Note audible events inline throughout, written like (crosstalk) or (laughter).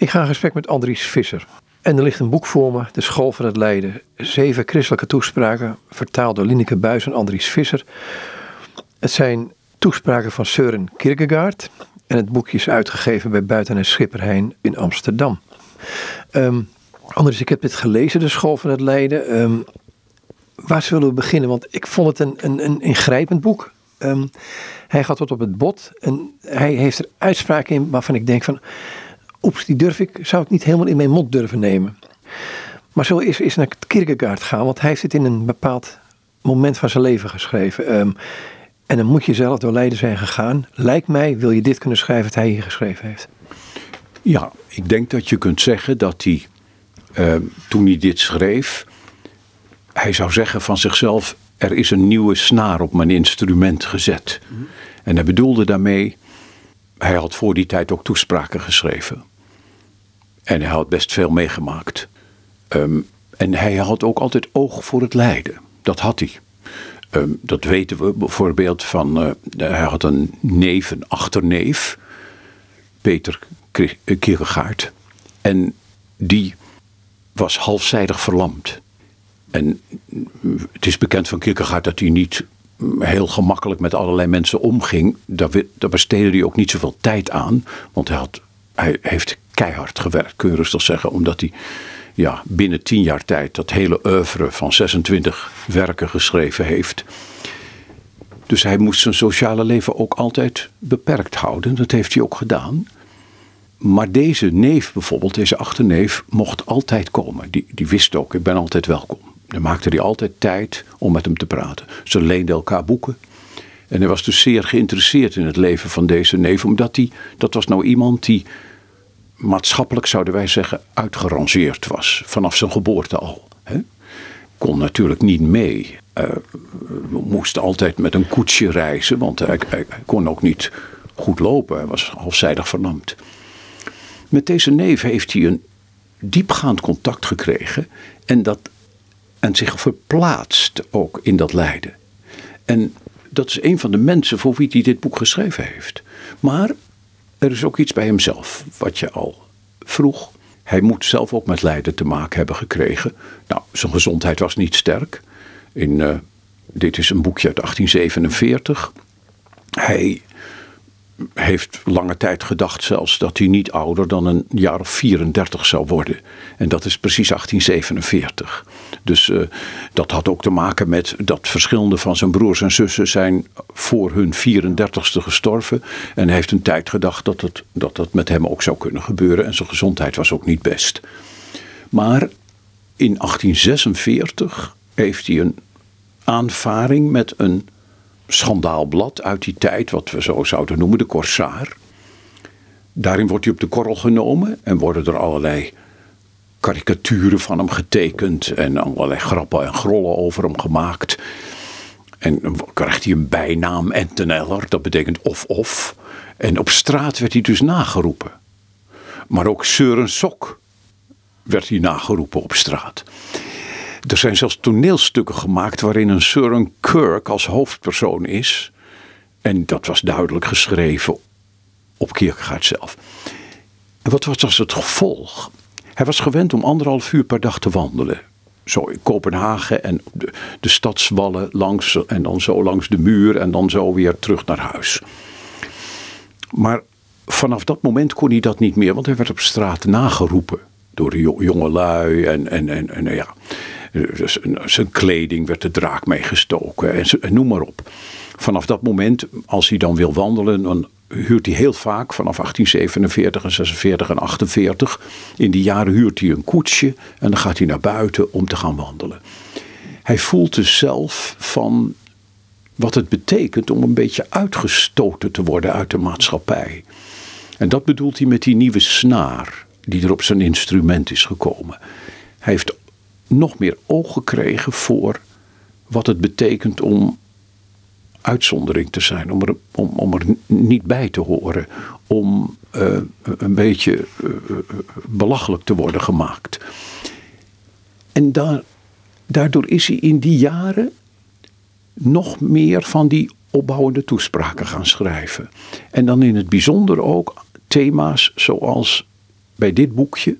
Ik ga in gesprek met Andries Visser. En er ligt een boek voor me, De School van het Lijden. Zeven christelijke toespraken, vertaald door Lineke Buis en Andries Visser. Het zijn toespraken van Søren Kierkegaard. En het boekje is uitgegeven bij Buiten en Schipperheijn in Amsterdam. Um, Andries, ik heb dit gelezen, De School van het Lijden. Um, waar zullen we beginnen? Want ik vond het een, een, een ingrijpend boek. Um, hij gaat tot op het bot en hij heeft er uitspraken in waarvan ik denk van oeps, die durf ik, zou ik niet helemaal in mijn mond durven nemen. Maar zo is eens naar Kierkegaard gaan, want hij heeft het in een bepaald moment van zijn leven geschreven. Um, en dan moet je zelf door lijden zijn gegaan. Lijkt mij, wil je dit kunnen schrijven wat hij hier geschreven heeft? Ja, ik denk dat je kunt zeggen dat hij, uh, toen hij dit schreef, hij zou zeggen van zichzelf: er is een nieuwe snaar op mijn instrument gezet. Mm En hij bedoelde daarmee, hij had voor die tijd ook toespraken geschreven. En hij had best veel meegemaakt. Um, en hij had ook altijd oog voor het lijden. Dat had hij. Um, dat weten we bijvoorbeeld van. Uh, hij had een neef, een achterneef, Peter Kierkegaard. En die was halfzijdig verlamd. En het is bekend van Kierkegaard dat hij niet heel gemakkelijk met allerlei mensen omging. Daar, daar besteedde hij ook niet zoveel tijd aan. Want hij, had, hij heeft keihard gewerkt, kun je rustig zeggen. Omdat hij ja, binnen tien jaar tijd dat hele oeuvre van 26 werken geschreven heeft. Dus hij moest zijn sociale leven ook altijd beperkt houden. Dat heeft hij ook gedaan. Maar deze neef bijvoorbeeld, deze achterneef, mocht altijd komen. Die, die wist ook, ik ben altijd welkom. Dan maakte hij altijd tijd om met hem te praten. Ze leenden elkaar boeken. En hij was dus zeer geïnteresseerd in het leven van deze neef, omdat hij, dat was nou iemand die maatschappelijk, zouden wij zeggen, uitgerangeerd was. Vanaf zijn geboorte al. Hè? Kon natuurlijk niet mee. Uh, moest altijd met een koetsje reizen, want hij, hij, kon ook niet goed lopen. Hij was halfzijdig verlamd. Met deze neef heeft hij een diepgaand contact gekregen en, dat, en zich verplaatst ook in dat lijden. En dat is een van de mensen voor wie hij dit boek geschreven heeft. Maar er is ook iets bij hemzelf, wat je al vroeg. Hij moet zelf ook met lijden te maken hebben gekregen. Nou, zijn gezondheid was niet sterk. In, uh, dit is een boekje uit 1847. Hij heeft lange tijd gedacht zelfs dat hij niet ouder dan een jaar of 34 zou worden. En dat is precies 1847. Dus uh, dat had ook te maken met dat verschillende van zijn broers en zussen zijn voor hun 34ste gestorven. En hij heeft een tijd gedacht dat het, dat dat met hem ook zou kunnen gebeuren. En zijn gezondheid was ook niet best. Maar in 1846 heeft hij een aanvaring met een schandaalblad uit die tijd, wat we zo zouden noemen, de Corsaar. Daarin wordt hij op de korrel genomen en worden er allerlei karikaturen van hem getekend en allerlei grappen en grollen over hem gemaakt. En dan krijgt hij een bijnaam Enteneller, dat betekent of-of. En op straat werd hij dus nageroepen. Maar ook Søren Sok werd hij nageroepen op straat. Er zijn zelfs toneelstukken gemaakt waarin een Søren Kirk als hoofdpersoon is. En dat was duidelijk geschreven op Kierkegaard zelf. En wat was het gevolg? Hij was gewend om anderhalf uur per dag te wandelen. Zo in Kopenhagen en de, stadswallen langs en dan zo langs de muur en dan zo weer terug naar huis. Maar vanaf dat moment kon hij dat niet meer, want hij werd op straat nageroepen door de jonge lui en, en, en, en ja. Dus zijn kleding werd de draak meegestoken en noem maar op. Vanaf dat moment, als hij dan wil wandelen, dan huurt hij heel vaak vanaf 1847 en 46 en 48. In die jaren huurt hij een koetsje en dan gaat hij naar buiten om te gaan wandelen. Hij voelt dus zelf van wat het betekent om een beetje uitgestoten te worden uit de maatschappij. En dat bedoelt hij met die nieuwe snaar die er op zijn instrument is gekomen. Hij heeft nog meer oog gekregen voor wat het betekent om uitzondering te zijn, om er, om, om er niet bij te horen, om uh, een beetje uh, belachelijk te worden gemaakt. En daar, daardoor is hij in die jaren nog meer van die opbouwende toespraken gaan schrijven. En dan in het bijzonder ook thema's zoals bij dit boekje.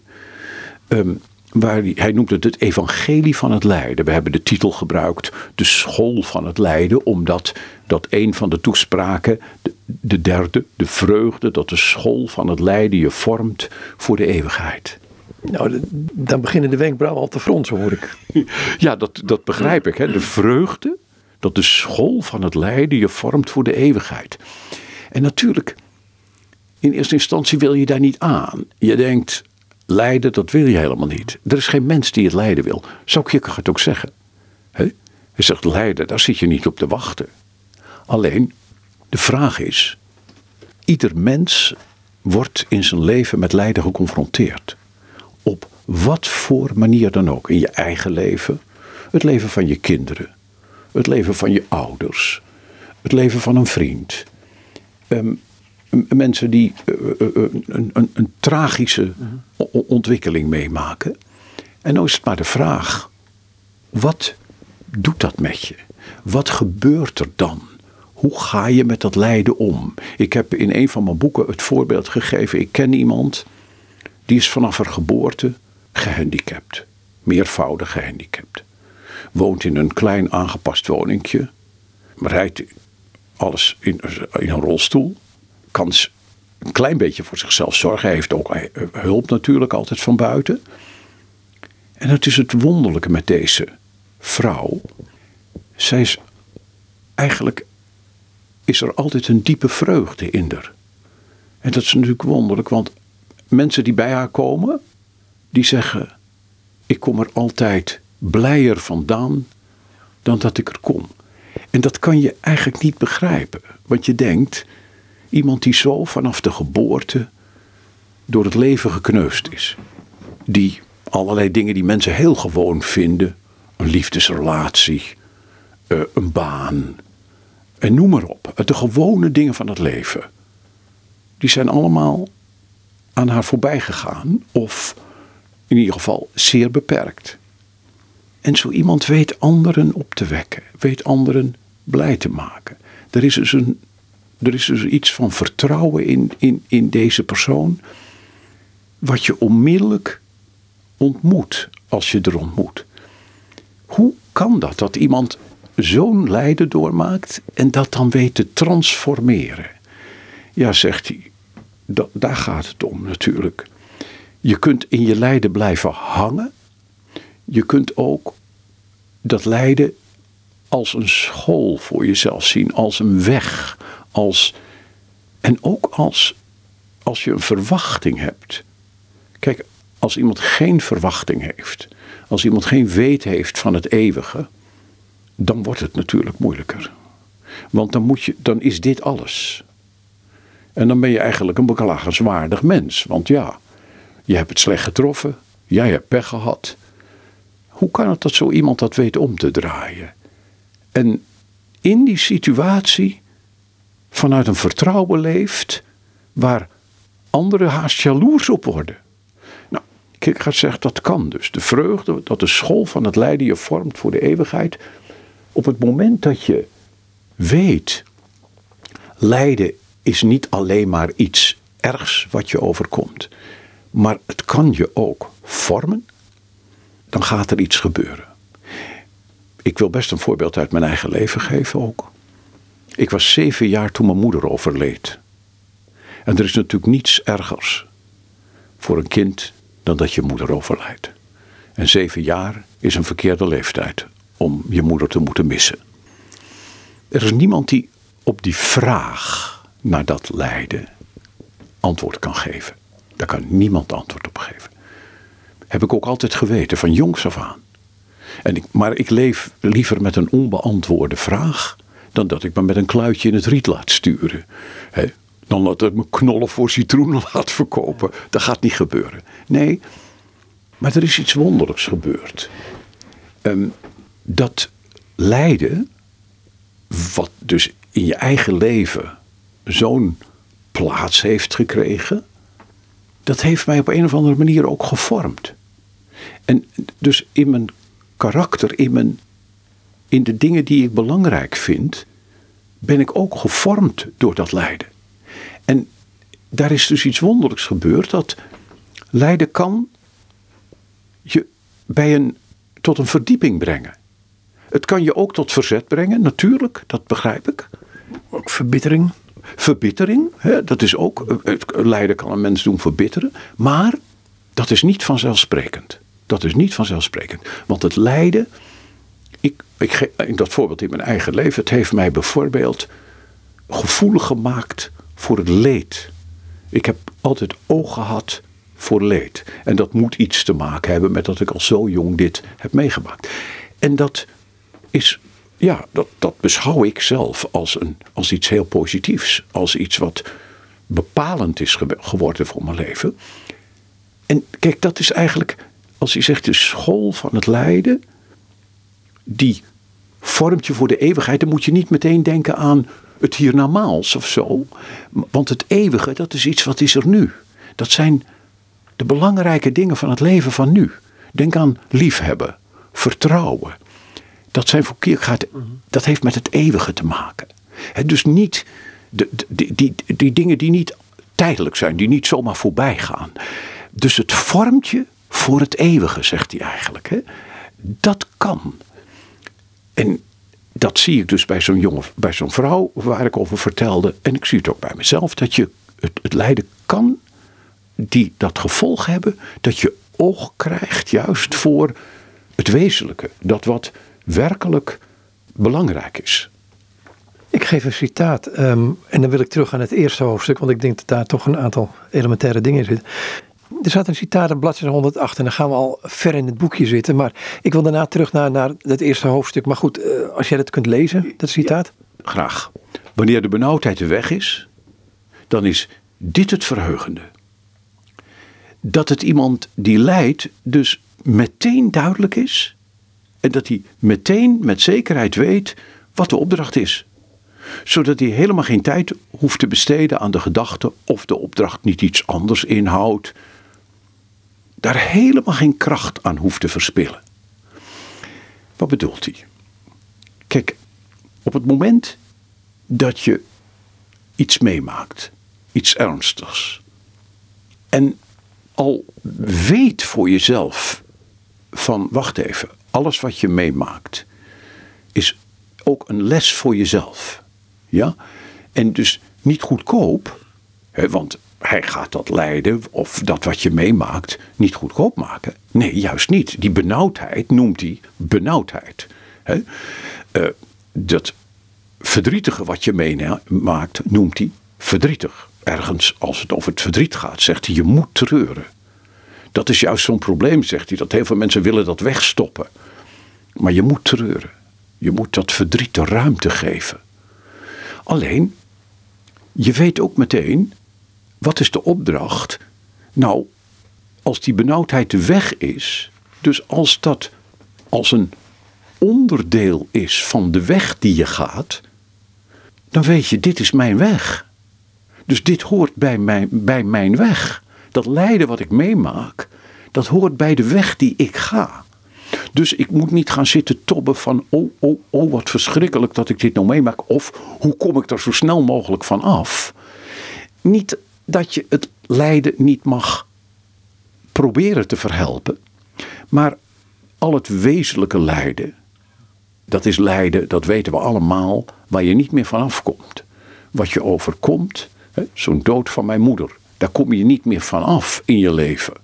ehm, waar hij, hij noemt het het evangelie van het lijden. We hebben de titel gebruikt, de school van het lijden, omdat dat een van de toespraken, de, de derde, de vreugde, dat de school van het lijden je vormt voor de eeuwigheid. Nou, dan beginnen de wenkbrauwen al te fronsen, hoor ik. (laughs) Ja, dat, dat begrijp ik. Hè? De vreugde, dat de school van het lijden je vormt voor de eeuwigheid. En natuurlijk, in eerste instantie wil je daar niet aan. Je denkt, lijden, dat wil je helemaal niet. Er is geen mens die het lijden wil. Zou Kierkegaard het ook zeggen. Hè? Hij zegt, lijden, daar zit je niet op te wachten. Alleen, de vraag is, ieder mens wordt in zijn leven met lijden geconfronteerd. Op wat voor manier dan ook. In je eigen leven, het leven van je kinderen, het leven van je ouders, het leven van een vriend. Ehm, m- mensen die eh, eh, eh, een, een, een tragische ontwikkeling meemaken. En dan is het maar de vraag: wat doet dat met je? Wat gebeurt er dan? Hoe ga je met dat lijden om? Ik heb in een van mijn boeken het voorbeeld gegeven. Ik ken iemand die is vanaf haar geboorte gehandicapt. Meervoudig gehandicapt. Woont in een klein aangepast woningje. Rijdt alles in, in een rolstoel. Kan s- een klein beetje voor zichzelf zorgen. Hij heeft ook eh, hulp natuurlijk altijd van buiten. En het is het wonderlijke met deze vrouw. Zij is eigenlijk is er altijd een diepe vreugde in haar. En dat is natuurlijk wonderlijk, want mensen die bij haar komen, die zeggen: Ik kom er altijd blijer vandaan dan dat ik er kom. En dat kan je eigenlijk niet begrijpen, want je denkt: iemand die zo vanaf de geboorte door het leven gekneusd is, die allerlei dingen die mensen heel gewoon vinden, een liefdesrelatie, eh, een baan, en noem maar op, de gewone dingen van het leven, die zijn allemaal aan haar voorbij gegaan, of in ieder geval zeer beperkt. En zo iemand weet anderen op te wekken, weet anderen blij te maken. Er is dus, een, er is dus iets van vertrouwen in, in, in deze persoon, wat je onmiddellijk ontmoet als je er ontmoet. Hoe kan dat, dat iemand zo'n lijden doormaakt en dat dan weet te transformeren? Ja, zegt hij, da- daar gaat het om natuurlijk. Je kunt in je lijden blijven hangen. Je kunt ook dat lijden als een school voor jezelf zien, als een weg, als, en ook als, als je een verwachting hebt. Kijk, als iemand geen verwachting heeft, als iemand geen weet heeft van het eeuwige, dan wordt het natuurlijk moeilijker. Want dan, moet je, dan is dit alles. En dan ben je eigenlijk een beklagenswaardig mens. Want ja, je hebt het slecht getroffen, jij hebt pech gehad. Hoe kan het dat zo iemand dat weet om te draaien? En in die situatie vanuit een vertrouwen leeft waar anderen haast jaloers op worden. Nou, Kierkegaard zegt dat kan dus. De vreugde, dat de school van het lijden je vormt voor de eeuwigheid. Op het moment dat je weet, lijden is niet alleen maar iets ergs wat je overkomt, maar het kan je ook vormen, dan gaat er iets gebeuren. Ik wil best een voorbeeld uit mijn eigen leven geven ook. Ik was zeven jaar toen mijn moeder overleed. En er is natuurlijk niets ergers voor een kind dan dat je moeder overlijdt. En zeven jaar is een verkeerde leeftijd om je moeder te moeten missen. Er is niemand die op die vraag naar dat lijden antwoord kan geven. Daar kan niemand antwoord op geven. Heb ik ook altijd geweten, van jongs af aan. En ik, maar ik leef liever met een onbeantwoorde vraag dan dat ik me met een kluitje in het riet laat sturen. Dan dat ik me knollen voor citroenen (laughs) laat verkopen. Dat gaat niet gebeuren. Nee, maar er is iets wonderlijks gebeurd. Ehm, dat lijden, wat dus in je eigen leven zo'n plaats heeft gekregen, dat heeft mij op een of andere manier ook gevormd. En dus in mijn karakter, in, mijn, in de dingen die ik belangrijk vind, ben ik ook gevormd door dat lijden. En daar is dus iets wonderlijks gebeurd, dat Lijden kan je bij een, tot een verdieping brengen. Het kan je ook tot verzet brengen, natuurlijk, dat begrijp ik. Ook verbittering. Verbittering, hè, dat is ook, het lijden kan een mens doen verbitteren. Maar dat is niet vanzelfsprekend. Dat is niet vanzelfsprekend. Want het lijden, ik, dat voorbeeld in mijn eigen leven, het heeft mij bijvoorbeeld gevoelig gemaakt voor het leed. Ik heb altijd oog gehad voor leed. En dat moet iets te maken hebben met dat ik al zo jong dit heb meegemaakt. En dat is, ja, dat, dat beschouw ik zelf als, een, als iets heel positiefs. Als iets wat bepalend is geworden voor mijn leven. En kijk, dat is eigenlijk, als je zegt de school van het lijden, die vormt je voor de eeuwigheid. Dan moet je niet meteen denken aan het hiernamaals of zo. Want het eeuwige, dat is iets wat is er nu. Dat zijn de belangrijke dingen van het leven van nu. Denk aan liefhebben, vertrouwen. Dat zijn voor Kierkegaard, dat heeft met het eeuwige te maken. dus niet de, die, die, die dingen die niet tijdelijk zijn, die niet zomaar voorbij gaan. Dus het vormt je voor het eeuwige, zegt hij eigenlijk. Dat kan. En dat zie ik dus bij zo'n jongen, bij zo'n vrouw waar ik over vertelde. En ik zie het ook bij mezelf, dat je het, het lijden kan die dat gevolg hebben dat je oog krijgt juist voor het wezenlijke. Dat wat werkelijk belangrijk is. Ik geef een citaat ehm, en dan wil ik terug aan het eerste hoofdstuk, want ik denk dat daar toch een aantal elementaire dingen in zitten. Er staat een citaat op bladzijde 108 en dan gaan we al ver in het boekje zitten. Maar ik wil daarna terug naar, naar het eerste hoofdstuk. Maar goed, eh, als jij dat kunt lezen, dat citaat. graag. Wanneer de benauwdheid weg is, dan is dit het verheugende dat het iemand die lijdt dus meteen duidelijk is en dat hij meteen met zekerheid weet wat de opdracht is. Zodat hij helemaal geen tijd hoeft te besteden aan de gedachte of de opdracht niet iets anders inhoudt. Daar helemaal geen kracht aan hoeft te verspillen. Wat bedoelt hij? Kijk, op het moment dat je iets meemaakt, iets ernstigs, en al weet voor jezelf van wacht even, alles wat je meemaakt is ook een les voor jezelf. Ja? En dus niet goedkoop, hè, want hij gaat dat lijden of dat wat je meemaakt niet goedkoop maken. Nee, juist niet. Die benauwdheid noemt hij benauwdheid. Hè? Uh, dat verdrietige wat je meemaakt noemt hij verdrietig ergens, als het over het verdriet gaat, zegt hij: je moet treuren. Dat is juist zo'n probleem, zegt hij, dat heel veel mensen willen dat wegstoppen. Maar je moet treuren. Je moet dat verdriet de ruimte geven. Alleen, je weet ook meteen, wat is de opdracht? Nou, als die benauwdheid de weg is, dus als dat als een onderdeel is van de weg die je gaat, dan weet je, dit is mijn weg. Dus dit hoort bij mijn, bij mijn weg. Dat lijden wat ik meemaak, dat hoort bij de weg die ik ga. Dus ik moet niet gaan zitten tobben van, oh, oh, oh, wat verschrikkelijk dat ik dit nou meemaak. Of hoe kom ik er zo snel mogelijk van af. Niet dat je het lijden niet mag proberen te verhelpen. Maar al het wezenlijke lijden, dat is lijden, dat weten we allemaal, waar je niet meer van afkomt. Wat je overkomt, Zo'n dood van mijn moeder. Daar kom je niet meer van af in je leven.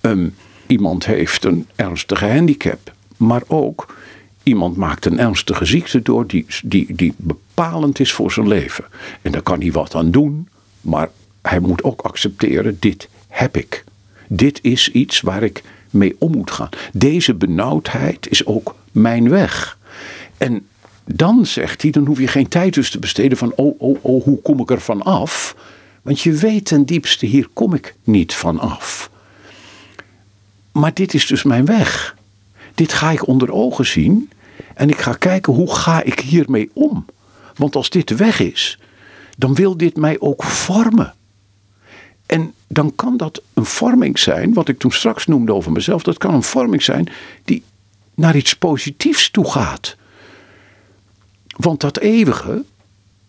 Ehm, iemand heeft een ernstige handicap. Maar ook iemand maakt een ernstige ziekte door die, die, die bepalend is voor zijn leven. En daar kan hij wat aan doen. Maar hij moet ook accepteren: dit heb ik. Dit is iets waar ik mee om moet gaan. Deze benauwdheid is ook mijn weg. En dan zegt hij, dan hoef je geen tijd dus te besteden van, oh, oh, oh, hoe kom ik er van af? Want je weet ten diepste, hier kom ik niet van af. Maar dit is dus mijn weg. Dit ga ik onder ogen zien en ik ga kijken hoe ga ik hiermee om. Want als dit de weg is, dan wil dit mij ook vormen. En dan kan dat een vorming zijn, wat ik toen straks noemde over mezelf, dat kan een vorming zijn die naar iets positiefs toe gaat. Want dat eeuwige,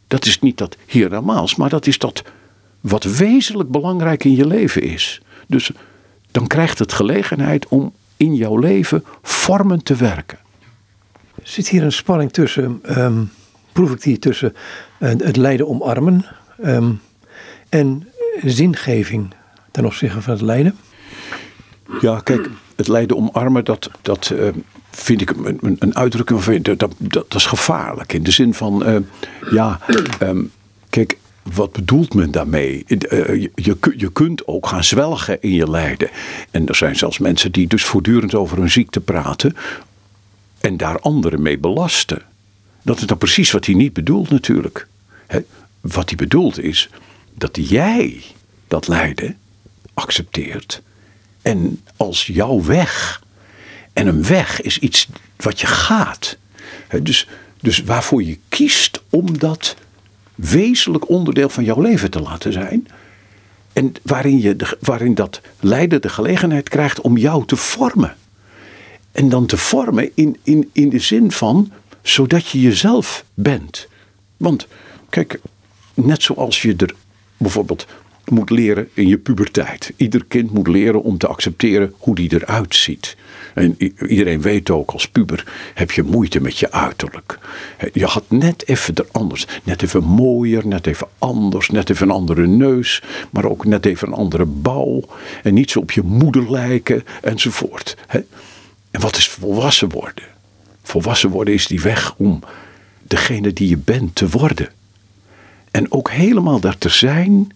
dat is niet dat hiernamaals, maar dat is dat wat wezenlijk belangrijk in je leven is. Dus dan krijgt het gelegenheid om in jouw leven vormend te werken. Zit hier een spanning tussen, ehm, proef ik die tussen eh, het lijden omarmen ehm, en zingeving ten opzichte van het lijden? Ja, kijk, het lijden omarmen, dat, dat eh, vind ik een, een uitdrukking van, dat, dat, dat is gevaarlijk. In de zin van, eh, ja, ehm, kijk, wat bedoelt men daarmee? Je, je, je, kunt ook gaan zwelgen in je lijden. En er zijn zelfs mensen die dus voortdurend over hun ziekte praten en daar anderen mee belasten. Dat is dan precies wat hij niet bedoelt natuurlijk. wat hij bedoelt is dat jij dat lijden accepteert en als jouw weg. En een weg is iets wat je gaat. dus, dus waarvoor je kiest om dat wezenlijk onderdeel van jouw leven te laten zijn. En waarin, je waarin dat lijden de gelegenheid krijgt om jou te vormen. En dan te vormen in, in, in de zin van zodat je jezelf bent. Want kijk, net zoals je er bijvoorbeeld moet leren in je puberteit. Ieder kind moet leren om te accepteren hoe die eruit ziet. En iedereen weet ook, als puber heb je moeite met je uiterlijk. Je had net even er anders. Net even mooier, net even anders, net even een andere neus. Maar ook net even een andere bouw. En niet zo op je moeder lijken, enzovoort. En wat is volwassen worden? Volwassen worden is die weg om degene die je bent te worden. En ook helemaal daar te zijn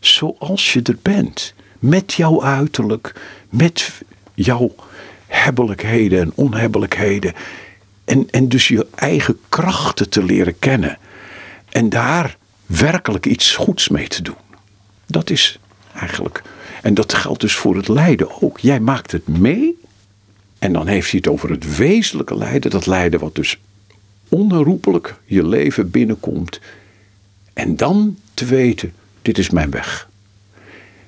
zoals je er bent. Met jouw uiterlijk, met jouw hebbelijkheden en onhebbelijkheden. En, en dus je eigen krachten te leren kennen. En daar werkelijk iets goeds mee te doen. Dat is eigenlijk. En dat geldt dus voor het lijden ook. Jij maakt het mee. En dan heeft hij het over het wezenlijke lijden. Dat lijden wat dus onherroepelijk je leven binnenkomt. En dan te weten, dit is mijn weg.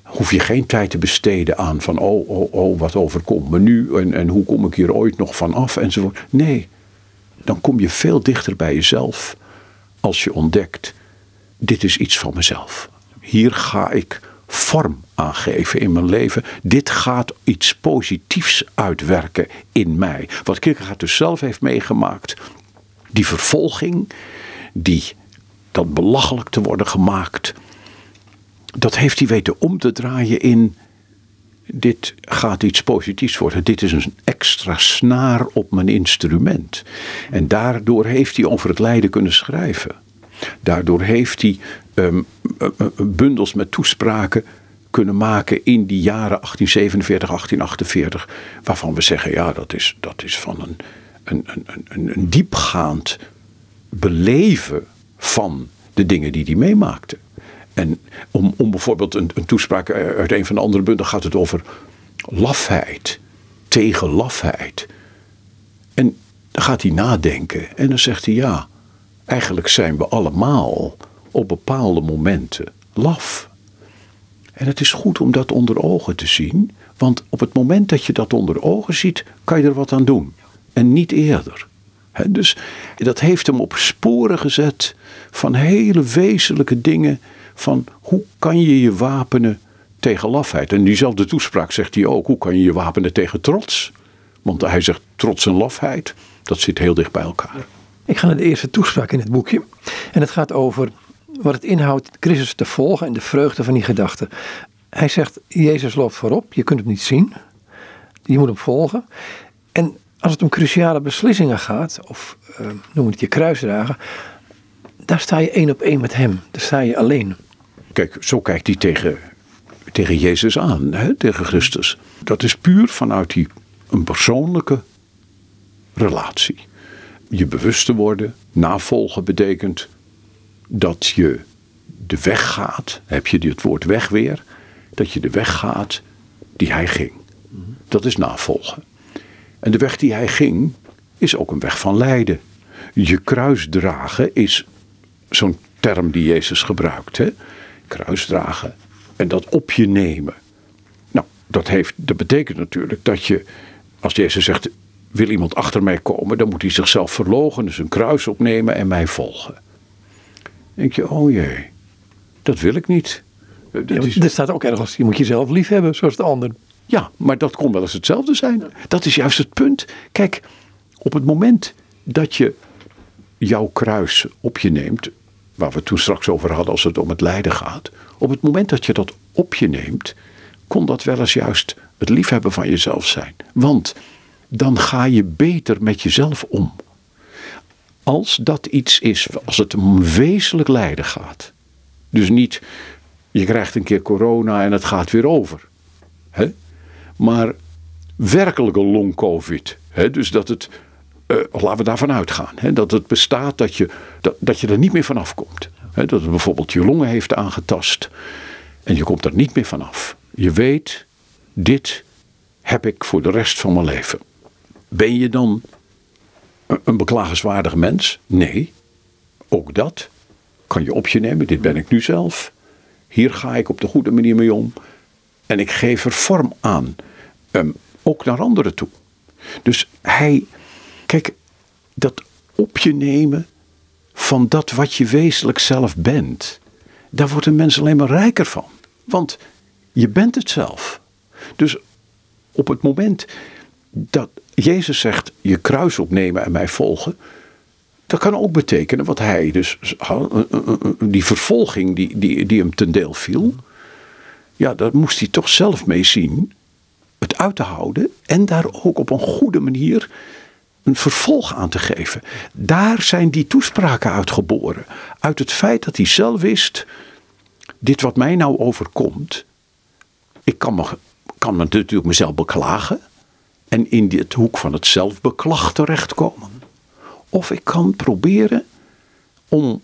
Hoef je geen tijd te besteden aan van oh, oh, oh, wat overkomt me nu en, en hoe kom ik hier ooit nog van af enzovoort. Nee, dan kom je veel dichter bij jezelf als je ontdekt, dit is iets van mezelf. Hier ga ik vorm aan geven in mijn leven. Dit gaat iets positiefs uitwerken in mij. Wat Kierkegaard dus zelf heeft meegemaakt. Die vervolging, die, dat belachelijk te worden gemaakt dat heeft hij weten om te draaien in. Dit gaat iets positiefs worden. Dit is een extra snaar op mijn instrument. En daardoor heeft hij over het lijden kunnen schrijven. Daardoor heeft hij um, bundels met toespraken kunnen maken in die jaren 1847, 1848. Waarvan we zeggen, ja, dat is, dat is van een, een, een, een diepgaand beleven van de dingen die hij meemaakte. En om, om bijvoorbeeld een, een toespraak uit een van de andere bundelen gaat het over lafheid, tegen lafheid. En dan gaat hij nadenken en dan zegt hij ja, eigenlijk zijn we allemaal op bepaalde momenten laf. En het is goed om dat onder ogen te zien, want op het moment dat je dat onder ogen ziet, kan je er wat aan doen. En niet eerder. Dus dat heeft hem op sporen gezet van hele wezenlijke dingen van hoe kan je je wapenen tegen lafheid. En diezelfde toespraak zegt hij ook, hoe kan je je wapenen tegen trots? Want hij zegt trots en lafheid, dat zit heel dicht bij elkaar. Ik ga naar de eerste toespraak in het boekje. En het gaat over wat het inhoudt Christus te volgen en de vreugde van die gedachten. Hij zegt, Jezus loopt voorop, je kunt hem niet zien. Je moet hem volgen. En als het om cruciale beslissingen gaat, of uh, noem het je kruisdragen, daar sta je één op één met hem. Daar sta je alleen. Kijk, zo kijkt hij tegen, tegen Jezus aan, hè, tegen Christus. Dat is puur vanuit die, een persoonlijke relatie. Je bewust te worden, navolgen betekent dat je de weg gaat, heb je het woord weg weer, dat je de weg gaat die hij ging. Dat is navolgen. En de weg die hij ging is ook een weg van lijden. Je kruis dragen is zo'n term die Jezus gebruikt. Hè? kruisdragen en dat op je nemen. Nou, dat, heeft, dat betekent natuurlijk dat je, als Jezus zegt, wil iemand achter mij komen, dan moet hij zichzelf verlogen, dus een kruis opnemen en mij volgen. Dan denk je, oh jee, dat wil ik niet. Ja, Er staat ook ergens, je moet jezelf lief hebben, zoals de ander. Ja, maar dat kon wel eens hetzelfde zijn. Dat is juist het punt. Kijk, op het moment dat je jouw kruis op je neemt, waar we het toen straks over hadden als het om het lijden gaat, op het moment dat je dat op je neemt, kon dat wel eens juist het liefhebben van jezelf zijn. Want dan ga je beter met jezelf om. Als dat iets is, als het om wezenlijk lijden gaat. Dus niet, je krijgt een keer corona en het gaat weer over. Hè? Maar werkelijke long-covid. Dus dat het, uh, laten we daarvan uitgaan. Hè? Dat het bestaat dat je, dat, dat je er niet meer vanaf komt. Hè? Dat het bijvoorbeeld je longen heeft aangetast. En je komt er niet meer vanaf. Je weet, dit heb ik voor de rest van mijn leven. Ben je dan een beklagenswaardig mens? Nee. Ook dat kan je op je nemen. Dit ben ik nu zelf. Hier ga ik op de goede manier mee om. En ik geef er vorm aan. Um, ook naar anderen toe. Dus hij, kijk, dat op je nemen van dat wat je wezenlijk zelf bent. Daar wordt een mens alleen maar rijker van. Want je bent het zelf. Dus op het moment dat Jezus zegt: je kruis opnemen en mij volgen. Dat kan ook betekenen wat hij dus, die vervolging die, die, die hem ten deel viel. Ja, daar moest hij toch zelf mee zien. Het uit te houden en daar ook op een goede manier een vervolg aan te geven. Daar zijn die toespraken uitgeboren. Uit het feit dat hij zelf wist: dit wat mij nou overkomt, ik kan, me, kan natuurlijk mezelf beklagen en in het hoek van het zelfbeklag terechtkomen. Of ik kan proberen om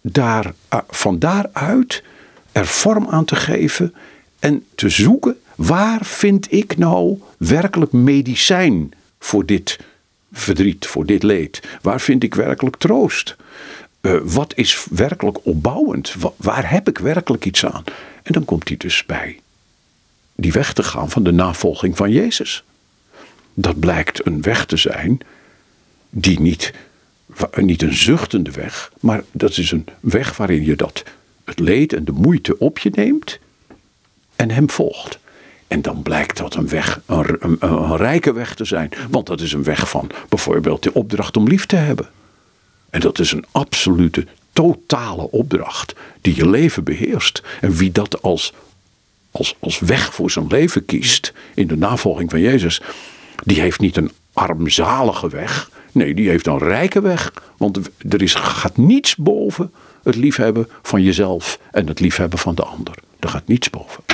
daar, eh, van daaruit er vorm aan te geven en te zoeken waar vind ik nou werkelijk medicijn voor dit verdriet, voor dit leed? Waar vind ik werkelijk troost? Uh, wat is werkelijk opbouwend? Waar heb ik werkelijk iets aan? En dan komt hij dus bij die weg te gaan van de navolging van Jezus. Dat blijkt een weg te zijn die niet, niet een zuchtende weg, maar dat is een weg waarin je dat, het leed en de moeite op je neemt en hem volgt. En dan blijkt dat een weg, een, een, rijke weg te zijn. Want dat is een weg van bijvoorbeeld de opdracht om lief te hebben. En dat is een absolute, totale opdracht die je leven beheerst. En wie dat als, als, als weg voor zijn leven kiest in de navolging van Jezus, die heeft niet een armzalige weg. Nee, die heeft een rijke weg. Want er is, gaat niets boven het liefhebben van jezelf en het liefhebben van de ander. Er gaat niets boven.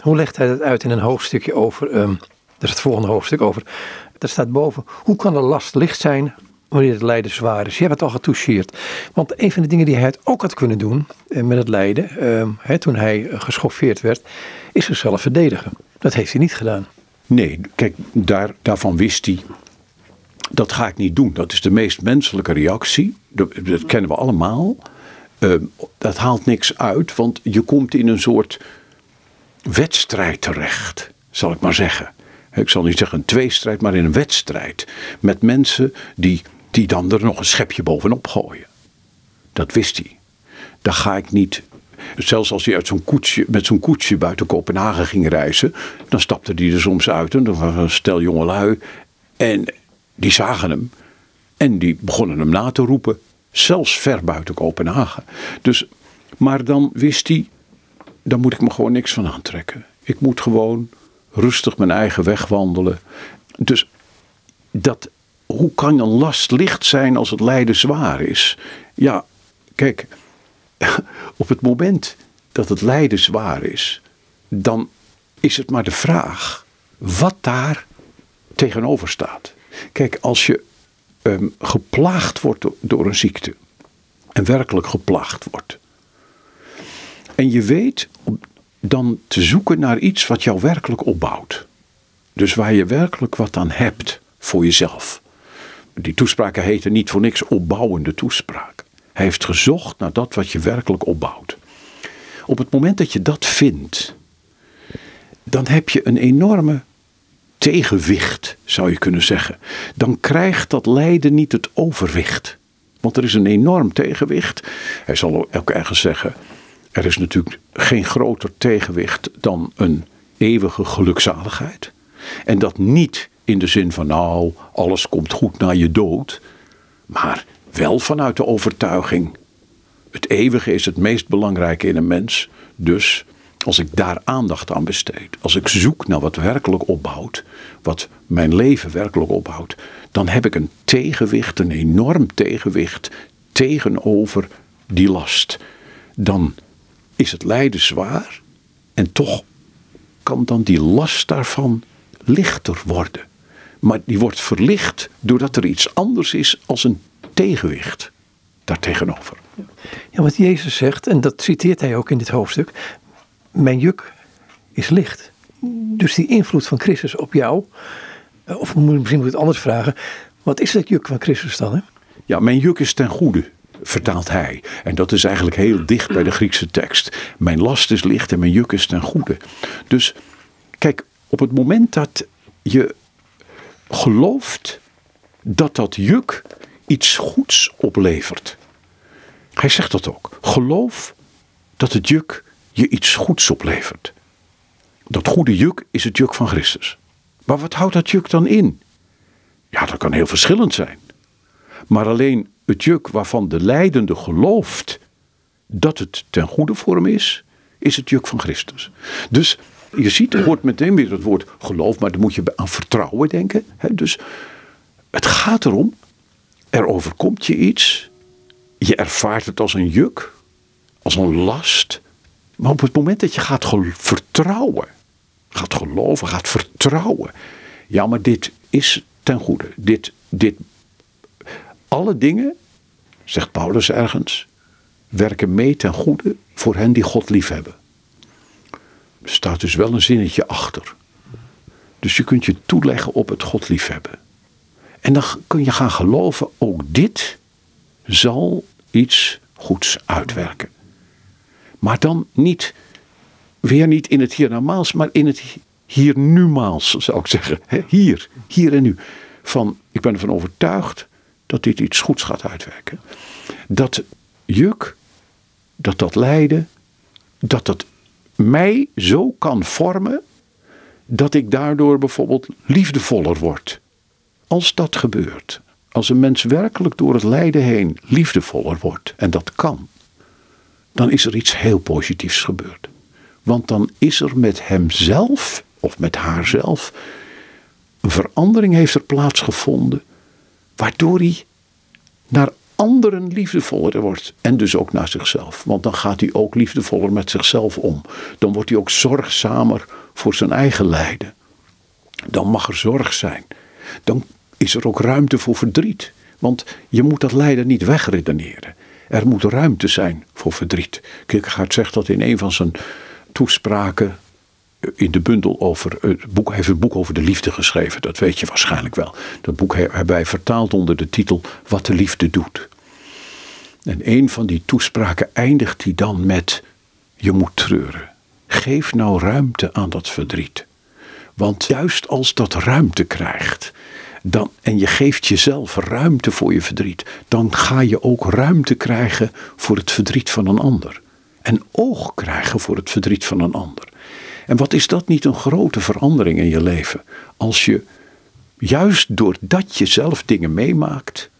Hoe legt hij dat uit in een hoofdstukje over, um, dat is het volgende hoofdstuk over, daar staat boven, hoe kan de last licht zijn wanneer het lijden zwaar is? Je hebt het al getoucheerd. Want een van de dingen die hij het ook had kunnen doen eh, met het lijden, um, toen hij geschoffeerd werd, is zichzelf verdedigen. Dat heeft hij niet gedaan. Nee, kijk, daar, daarvan wist hij. Dat ga ik niet doen. Dat is de meest menselijke reactie. Dat, kennen we allemaal. Uh, dat haalt niks uit, want je komt in een soort wedstrijd terecht, zal ik maar zeggen. Ik zal niet zeggen een tweestrijd, maar in een wedstrijd. Met mensen die, die dan er nog een schepje bovenop gooien. Dat wist hij. Daar ga ik niet Zelfs als hij uit zo'n koetsje, met zo'n koetsje buiten Kopenhagen ging reizen, dan stapte hij er soms uit. En dan was stel jongelui. En die zagen hem. En die begonnen hem na te roepen. Zelfs ver buiten Kopenhagen. Dus, maar dan wist hij, dan moet ik me gewoon niks van aantrekken. Ik moet gewoon rustig mijn eigen weg wandelen. Dus dat, hoe kan een last licht zijn als het lijden zwaar is? Ja, kijk, (laughs) op het moment dat het lijden zwaar is, dan is het maar de vraag wat daar tegenover staat. Kijk, als je um, geplaagd wordt door een ziekte, en werkelijk geplaagd wordt, en je weet dan te zoeken naar iets wat jou werkelijk opbouwt. Dus waar je werkelijk wat aan hebt voor jezelf. Die toespraken heten niet voor niks opbouwende toespraak. Hij heeft gezocht naar dat wat je werkelijk opbouwt. Op het moment dat je dat vindt, dan heb je een enorme tegenwicht, zou je kunnen zeggen. Dan krijgt dat lijden niet het overwicht. Want er is een enorm tegenwicht. Hij zal ook ergens zeggen: er is natuurlijk geen groter tegenwicht dan een eeuwige gelukzaligheid. En dat niet in de zin van nou, alles komt goed na je dood. Maar wel vanuit de overtuiging. Het eeuwige is het meest belangrijke in een mens. Dus als ik daar aandacht aan besteed, als ik zoek naar wat werkelijk opbouwt, wat mijn leven werkelijk opbouwt, dan heb ik een tegenwicht, een enorm tegenwicht tegenover die last. Dan is het lijden zwaar en toch kan dan die last daarvan lichter worden. Maar die wordt verlicht doordat er iets anders is als een tegenwicht daartegenover. Ja, wat Jezus zegt, en dat citeert hij ook in dit hoofdstuk, mijn juk is licht. Dus die invloed van Christus op jou, eh, of misschien moet ik het anders vragen, wat is dat juk van Christus dan? Ja, mijn juk is ten goede, vertaalt hij. En dat is eigenlijk heel dicht bij de Griekse tekst. Mijn last is licht en mijn juk is ten goede. Dus kijk, op het moment dat je gelooft dat dat juk iets goeds oplevert. Hij zegt dat ook. Geloof dat het juk je iets goeds oplevert. Dat goede juk is het juk van Christus. Maar wat houdt dat juk dan in? Ja, dat kan heel verschillend zijn. Maar alleen het juk waarvan de leidende gelooft dat het ten goede voor hem is, is het juk van Christus. Dus je ziet, er wordt meteen weer het woord geloof, maar dan moet je aan vertrouwen denken. Dus het gaat erom, er overkomt je iets, je ervaart het als een juk, als een last. Maar op het moment dat je gaat vertrouwen, gaat geloven, gaat vertrouwen. Ja, maar dit is ten goede. Dit, dit, alle dingen, zegt Paulus ergens, werken mee ten goede voor hen die God liefhebben. Er staat dus wel een zinnetje achter. Dus je kunt je toeleggen op het God liefhebben. En dan kun je gaan geloven, ook dit zal iets goeds uitwerken. Maar dan niet, weer niet in het hiernamaals, maar in het hier numaals, zou ik zeggen. Hier, hier en nu. Van, ik ben ervan overtuigd dat dit iets goeds gaat uitwerken. Dat juk, dat dat lijden, dat dat mij zo kan vormen dat ik daardoor bijvoorbeeld liefdevoller word. Als dat gebeurt, als een mens werkelijk door het lijden heen liefdevoller wordt, en dat kan, dan is er iets heel positiefs gebeurd. Want dan is er met hemzelf of met haarzelf een verandering heeft er plaatsgevonden, waardoor hij naar anderen liefdevoller wordt. En dus ook naar zichzelf. Want dan gaat hij ook liefdevoller met zichzelf om. Dan wordt hij ook zorgzamer voor zijn eigen lijden. Dan mag er zorg zijn. Dan is er ook ruimte voor verdriet. Want je moet dat lijden niet wegredeneren. Er moet ruimte zijn voor verdriet. Kierkegaard zegt dat in een van zijn toespraken in de bundel over het boek, heeft een boek over de liefde geschreven. Dat weet je waarschijnlijk wel. Dat boek hebben wij vertaald onder de titel Wat de liefde doet. En een van die toespraken eindigt hij dan met: Je moet treuren. Geef nou ruimte aan dat verdriet. Want juist als dat ruimte krijgt, dan, en je geeft jezelf ruimte voor je verdriet, dan ga je ook ruimte krijgen voor het verdriet van een ander. En oog krijgen voor het verdriet van een ander. En wat is dat niet een grote verandering in je leven? Als je juist doordat je zelf dingen meemaakt,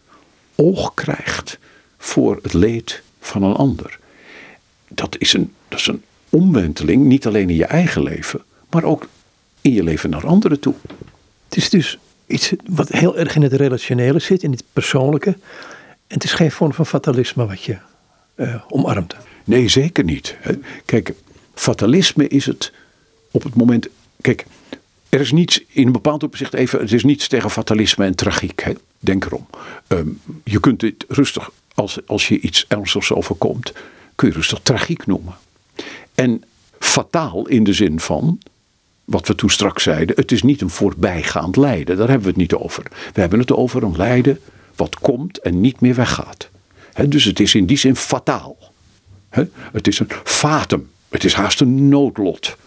oog krijgt voor het leed van een ander. Dat is een, dat is een omwenteling, niet alleen in je eigen leven, maar ook in je leven naar anderen toe. Het is dus iets wat heel erg in het relationele zit, in het persoonlijke. En het is geen vorm van fatalisme wat je uh, omarmt. Nee, zeker niet. Kijk, fatalisme is het op het moment. Kijk, er is niets in een bepaald opzicht even. Het is niets tegen fatalisme en tragiek. Hè? Denk erom. Ehm, je kunt het rustig, als, als je iets ernstigs overkomt, kun je rustig tragiek noemen. En fataal in de zin van. Wat we toen straks zeiden, het is niet een voorbijgaand lijden. Daar hebben we het niet over. We hebben het over een lijden wat komt en niet meer weggaat. dus het is in die zin fataal. het is een fatum. Het is haast een noodlot.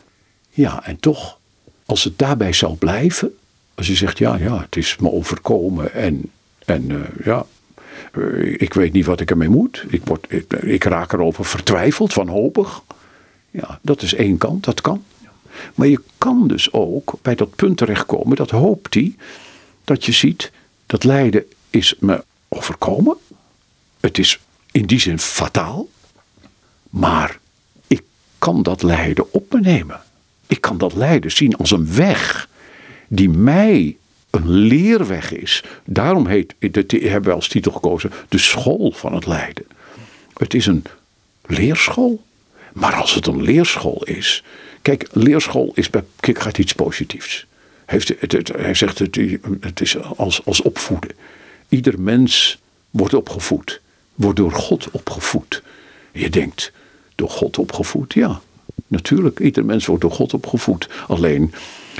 Ja, en toch, als het daarbij zou blijven, als je zegt, ja, ja, het is me overkomen en, en uh, ja, uh, ik weet niet wat ik ermee moet. Ik, word, ik, ik raak erover vertwijfeld, wanhopig. Ja, dat is één kant, dat kan. Maar je kan dus ook bij dat punt terechtkomen, dat hoopt hij, dat je ziet, dat lijden is me overkomen. Het is in die zin fataal. Maar ik kan dat lijden op me nemen. Ik kan dat lijden zien als een weg die mij een leerweg is. Daarom heet, dat hebben we als titel gekozen, de school van het lijden. Het is een leerschool. Maar als het een leerschool is. Kijk, leerschool is bij Kierkegaard iets positiefs. Heeft, het, het, hij zegt het, het is als, als opvoeden. Ieder mens wordt opgevoed. Wordt door God opgevoed. Je denkt, door God opgevoed? Ja, natuurlijk. Ieder mens wordt door God opgevoed. Alleen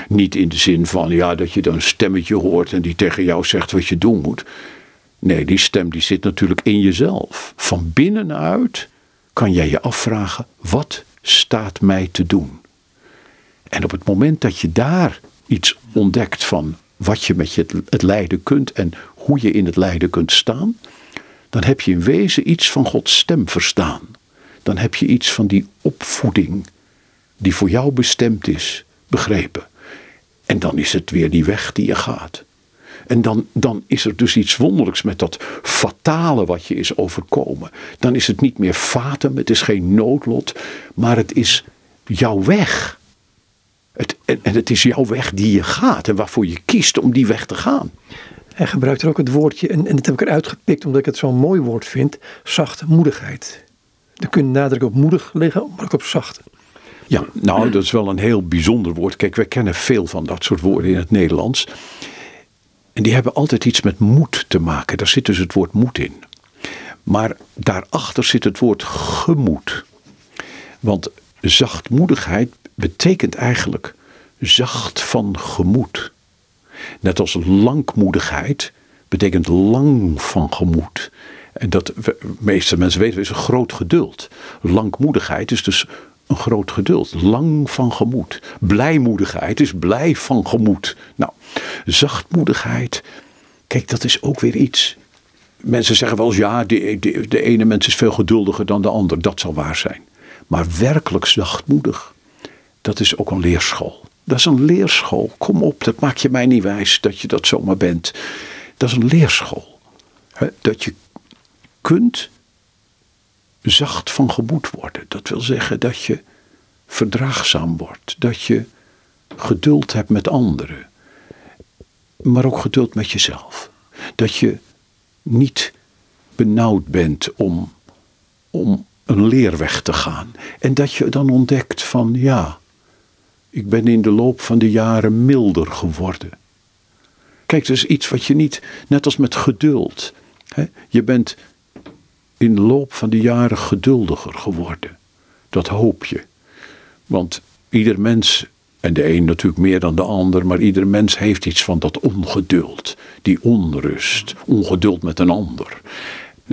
niet in de zin van ja, dat je dan een stemmetje hoort en die tegen jou zegt wat je doen moet. Nee, die stem die zit natuurlijk in jezelf. Van binnenuit kan jij je afvragen: wat staat mij te doen? En op het moment dat je daar iets ontdekt van wat je met je het lijden kunt en hoe je in het lijden kunt staan, dan heb je in wezen iets van Gods stem verstaan. Dan heb je iets van die opvoeding die voor jou bestemd is, begrepen. En dan is het weer die weg die je gaat. En dan, dan is er dus iets wonderlijks met dat fatale wat je is overkomen. Dan is het niet meer fatum, het is geen noodlot, maar het is jouw weg. Het, en, en het is jouw weg die je gaat en waarvoor je kiest om die weg te gaan. Hij gebruikt er ook het woordje, en, en dat heb ik eruit gepikt omdat ik het zo'n mooi woord vind, zachtmoedigheid. Er kun nadruk op moedig liggen, maar ook op zacht. Ja, nou, dat is wel een heel bijzonder woord. Kijk, wij kennen veel van dat soort woorden in het Nederlands. En die hebben altijd iets met moed te maken. Daar zit dus het woord moed in. Maar daarachter zit het woord gemoed. Want zachtmoedigheid betekent eigenlijk zacht van gemoed. Net als langmoedigheid betekent lang van gemoed. En dat, de meeste mensen weten, is een groot geduld. Langmoedigheid is dus een groot geduld. Lang van gemoed. Blijmoedigheid is blij van gemoed. Nou, zachtmoedigheid. Kijk, dat is ook weer iets. Mensen zeggen wel eens, ja, de, de, de ene mens is veel geduldiger dan de ander. Dat zal waar zijn. Maar werkelijk zachtmoedig, dat is ook een leerschool. Dat is een leerschool. Kom op, dat maak je mij niet wijs dat je dat zomaar bent. Dat is een leerschool. Dat je kunt zacht van gemoed worden. Dat wil zeggen dat je verdraagzaam wordt. Dat je geduld hebt met anderen. Maar ook geduld met jezelf. Dat je niet benauwd bent om, om een leerweg te gaan. En dat je dan ontdekt van ja, ik ben in de loop van de jaren milder geworden. Kijk, dat is iets wat je niet, net als met geduld. Hè, je bent in de loop van de jaren geduldiger geworden. Dat hoop je. Want ieder mens, en de een natuurlijk meer dan de ander, maar ieder mens heeft iets van dat ongeduld, die onrust, ongeduld met een ander.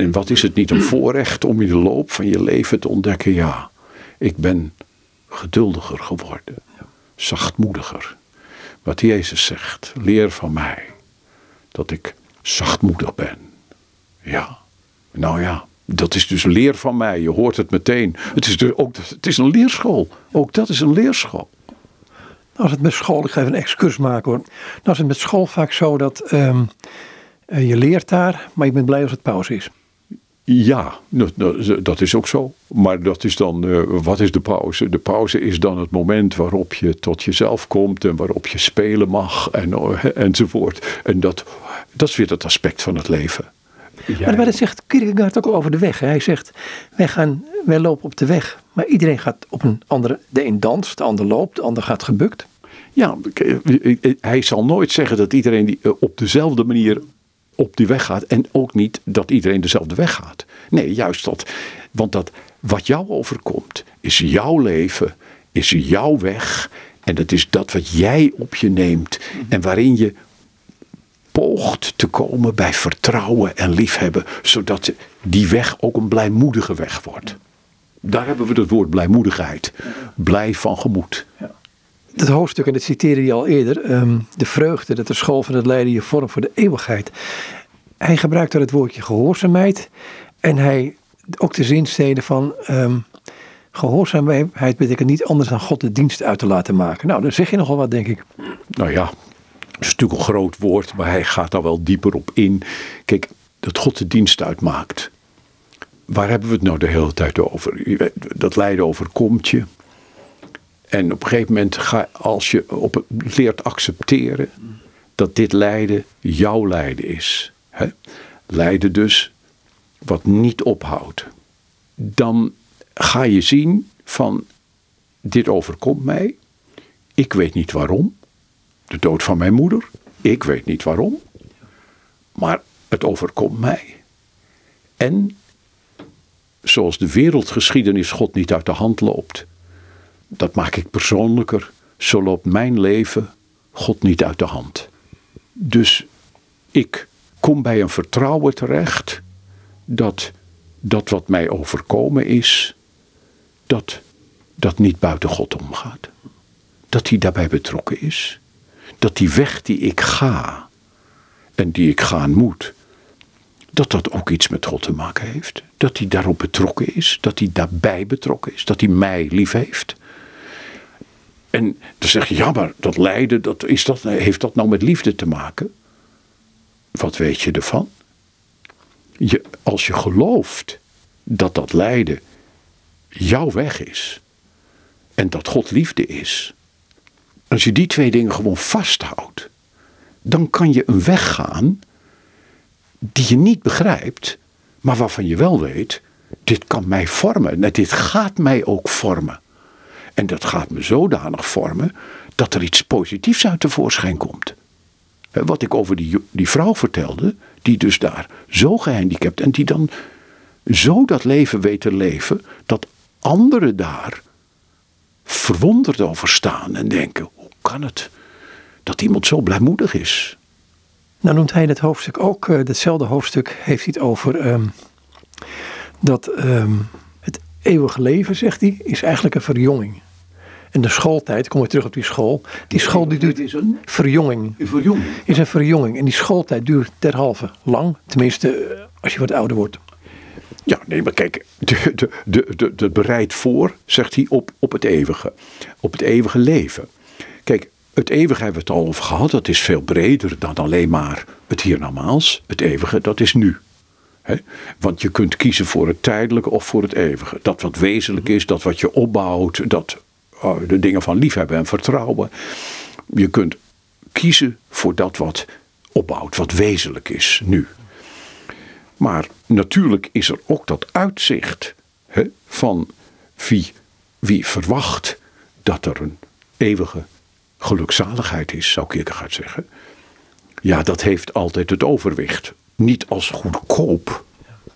En wat is het niet een voorrecht om in de loop van je leven te ontdekken, ja, ik ben geduldiger geworden, zachtmoediger. Wat Jezus zegt, leer van mij dat ik zachtmoedig ben. Ja, nou ja, dat is dus leer van mij. Je hoort het meteen. Het is, dus ook, het is een leerschool. Ook dat is een leerschool. Nou, als het met school, ik ga even een excurs maken hoor. Nou, is het met school vaak zo dat ehm, eh, je leert daar, maar je bent blij als het pauze is. Ja, dat is ook zo. Maar dat is dan, uh, wat is de pauze? De pauze is dan het moment waarop je tot jezelf komt en waarop je spelen mag en, uh, enzovoort. En dat, dat is weer het aspect van het leven. Maar, maar dat zegt Kierkegaard ook over de weg. Hè? Hij zegt, wij, gaan, wij lopen op de weg, maar iedereen gaat op een andere... De een danst, de ander loopt, de ander gaat gebukt. Ja, hij zal nooit zeggen dat iedereen die op dezelfde manier op die weg gaat. En ook niet dat iedereen dezelfde weg gaat. Nee, juist dat. Want dat wat jou overkomt, is jouw leven, is jouw weg. En dat is dat wat jij op je neemt. En waarin je poogt te komen bij vertrouwen en liefhebben, zodat die weg ook een blijmoedige weg wordt. Daar hebben we het woord blijmoedigheid. Blij van gemoed. Ja. Dat hoofdstuk, en dat citeerde je al eerder, um, de vreugde dat de school van het lijden je vorm voor de eeuwigheid. Hij gebruikt daar het woordje gehoorzaamheid en hij ook de zinsteden van um, Gehoorzaamheid betekent niet anders dan God de dienst uit te laten maken. Nou, dan zeg je nogal wat, denk ik. Nou ja, dat is natuurlijk een groot woord, maar hij gaat daar wel dieper op in. Kijk, dat God de dienst uitmaakt. Waar hebben we het nou de hele tijd over? Dat lijden overkomt je. En op een gegeven moment, ga, als je op, leert accepteren dat dit lijden jouw lijden is. Hè? Lijden dus wat niet ophoudt. Dan ga je zien van dit overkomt mij. Ik weet niet waarom. De dood van mijn moeder. Ik weet niet waarom. Maar het overkomt mij. En zoals de wereldgeschiedenis God niet uit de hand loopt. Dat maak ik persoonlijker. Zo loopt mijn leven God niet uit de hand. Dus ik kom bij een vertrouwen terecht dat dat wat mij overkomen is, dat dat niet buiten God omgaat. Dat hij daarbij betrokken is. Dat die weg die ik ga en die ik gaan moet, dat dat ook iets met God te maken heeft. Dat hij daarop betrokken is, dat hij daarbij betrokken is, dat hij mij lief heeft. En dan zeg je, ja, maar dat lijden, dat, is dat, heeft dat nou met liefde te maken? Wat weet je ervan? Je, als je gelooft dat dat lijden jouw weg is en dat God liefde is, als je die twee dingen gewoon vasthoudt, dan kan je een weg gaan die je niet begrijpt, maar waarvan je wel weet, dit kan mij vormen, dit gaat mij ook vormen. En dat gaat me zodanig vormen dat er iets positiefs uit tevoorschijn komt. Wat ik over die, die vrouw vertelde, die dus daar zo gehandicapt en die dan zo dat leven weet te leven, dat anderen daar verwonderd over staan en denken: hoe kan het dat iemand zo blijmoedig is? Nou noemt hij dat hoofdstuk ook, uh, datzelfde hoofdstuk heeft hij het over ehm, dat ehm, het eeuwige leven, zegt hij, is eigenlijk een verjonging. En de schooltijd, kom weer terug op die school. Die school die duurt. is een verjonging. Een verjonging. Is een verjonging. En die schooltijd duurt derhalve lang. Tenminste, eh, als je wat ouder wordt. Ja, nee, maar kijk, de, de, de, de, de bereid voor, zegt hij, op, op het eeuwige. Op het eeuwige leven. Kijk, het eeuwige hebben we het al over gehad. Dat is veel breder dan alleen maar het hiernamaals. Het eeuwige, dat is nu. He? Want je kunt kiezen voor het tijdelijke of voor het eeuwige. Dat wat wezenlijk is, dat wat je opbouwt, dat de dingen van liefhebben en vertrouwen. Je kunt kiezen voor dat wat opbouwt, wat wezenlijk is nu. Maar natuurlijk is er ook dat uitzicht he, van wie, wie verwacht dat er een eeuwige gelukzaligheid is, zou Kierkegaard zeggen. Ja, dat heeft altijd het overwicht. Niet als goedkoop,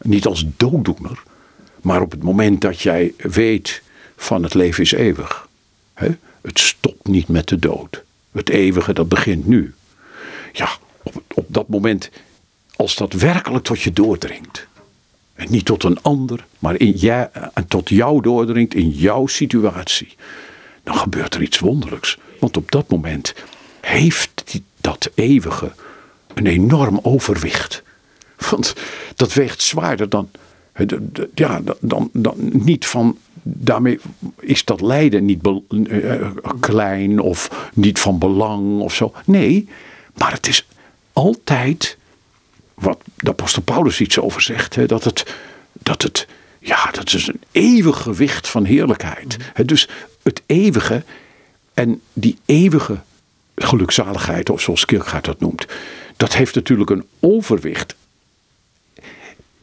niet als dooddoener, maar op het moment dat jij weet van het leven is eeuwig. Het stopt niet met de dood. Het eeuwige, dat begint nu. Ja, op, op dat moment, als dat werkelijk tot je doordringt. En niet tot een ander, maar in jij, en tot jou doordringt in jouw situatie. Dan gebeurt er iets wonderlijks. Want op dat moment heeft die, dat eeuwige een enorm overwicht. Want dat weegt zwaarder dan, ja, dan, dan niet van daarmee is dat lijden niet uh, klein of niet van belang of zo. Nee, maar het is altijd wat de apostel Paulus iets over zegt. Hè, dat, het, dat het, ja, dat is een eeuwig gewicht van heerlijkheid. Hè, dus het eeuwige en die eeuwige gelukzaligheid, of zoals Kierkegaard dat noemt, dat heeft natuurlijk een overwicht.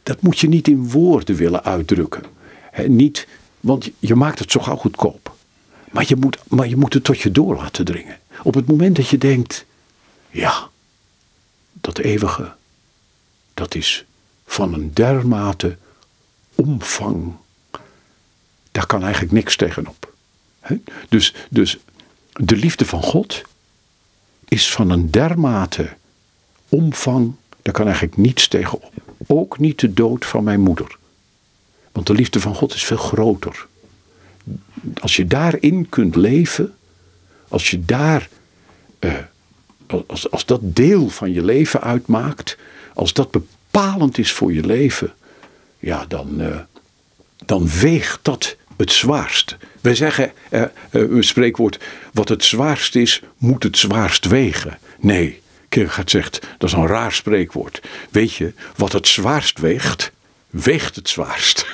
Dat moet je niet in woorden willen uitdrukken. He, niet, want je maakt het zo gauw goedkoop. Maar je, moet, maar je moet het tot je door laten dringen. Op het moment dat je denkt, ja, dat eeuwige, dat is van een dermate omvang. Daar kan eigenlijk niks tegenop. Dus, dus de liefde van God is van een dermate omvang, daar kan eigenlijk niets tegenop. Ook niet de dood van mijn moeder. Want de liefde van God is veel groter. Als je daarin kunt leven, als je daar, uh, als, als dat deel van je leven uitmaakt, als dat bepalend is voor je leven, ja, dan, uh, dan weegt dat het zwaarste. Wij zeggen eh, eh, een spreekwoord: wat het zwaarst is, moet het zwaarst wegen. Nee, Kierkegaard zegt dat is een raar spreekwoord. Weet je, wat het zwaarst weegt, weegt het zwaarst.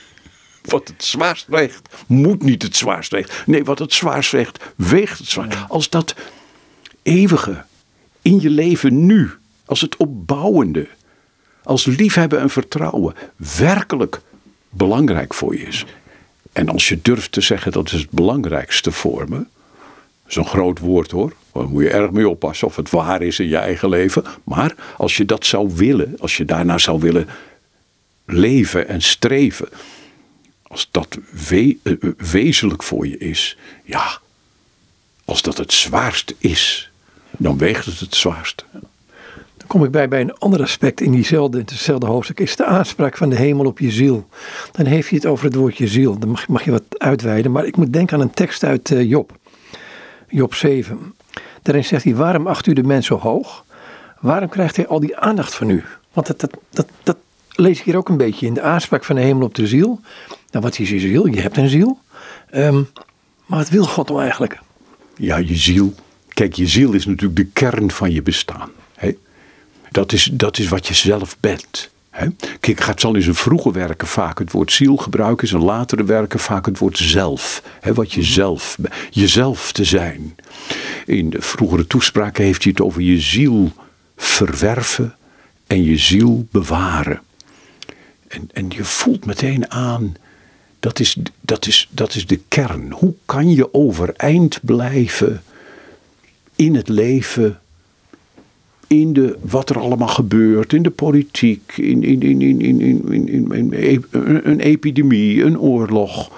(laughs) wat het zwaarst weegt, moet niet het zwaarst wegen. Nee, wat het zwaarst weegt, weegt het zwaarst. Als dat eeuwige in je leven nu, als het opbouwende, als liefhebben en vertrouwen werkelijk belangrijk voor je is. En als je durft te zeggen dat is het belangrijkste voor me, is een groot woord hoor. Daar moet je erg mee oppassen of het waar is in je eigen leven. Maar als je dat zou willen, als je daarna zou willen leven en streven, als dat we, eh, wezenlijk voor je is, ja, als dat het zwaarste is, dan weegt het het zwaarste. Dan kom ik bij bij een ander aspect in diezelfde, hetzelfde hoofdstuk, is de aanspraak van de hemel op je ziel. Dan heeft hij het over het woordje ziel. Dan mag, je wat uitweiden, maar ik moet denken aan een tekst uit uh, Job. Job 7. Daarin zegt hij, waarom acht u de mens zo hoog? Waarom krijgt hij al die aandacht van u? Want dat, dat, dat lees ik hier ook een beetje in de aanspraak van de hemel op de ziel. Nou, wat is je ziel? Je hebt een ziel. Um, maar wat wil God nou eigenlijk? Ja, je ziel. Kijk, je ziel is natuurlijk de kern van je bestaan. Hè? Dat, is, dat is wat je zelf bent. Hè? Kijk, gaat zal in zijn vroege werken vaak het woord ziel gebruiken, in zijn latere werken vaak het woord zelf. Hè? Wat je zelf, jezelf te zijn. In de vroegere toespraken heeft hij het over je ziel verwerven en je ziel bewaren. En, en je voelt meteen aan, dat is, dat, is, dat is de kern. Hoe kan je overeind blijven in het leven, in de, wat er allemaal gebeurt, in de politiek, in, in, in, in, in, in, in, een epidemie, een oorlog.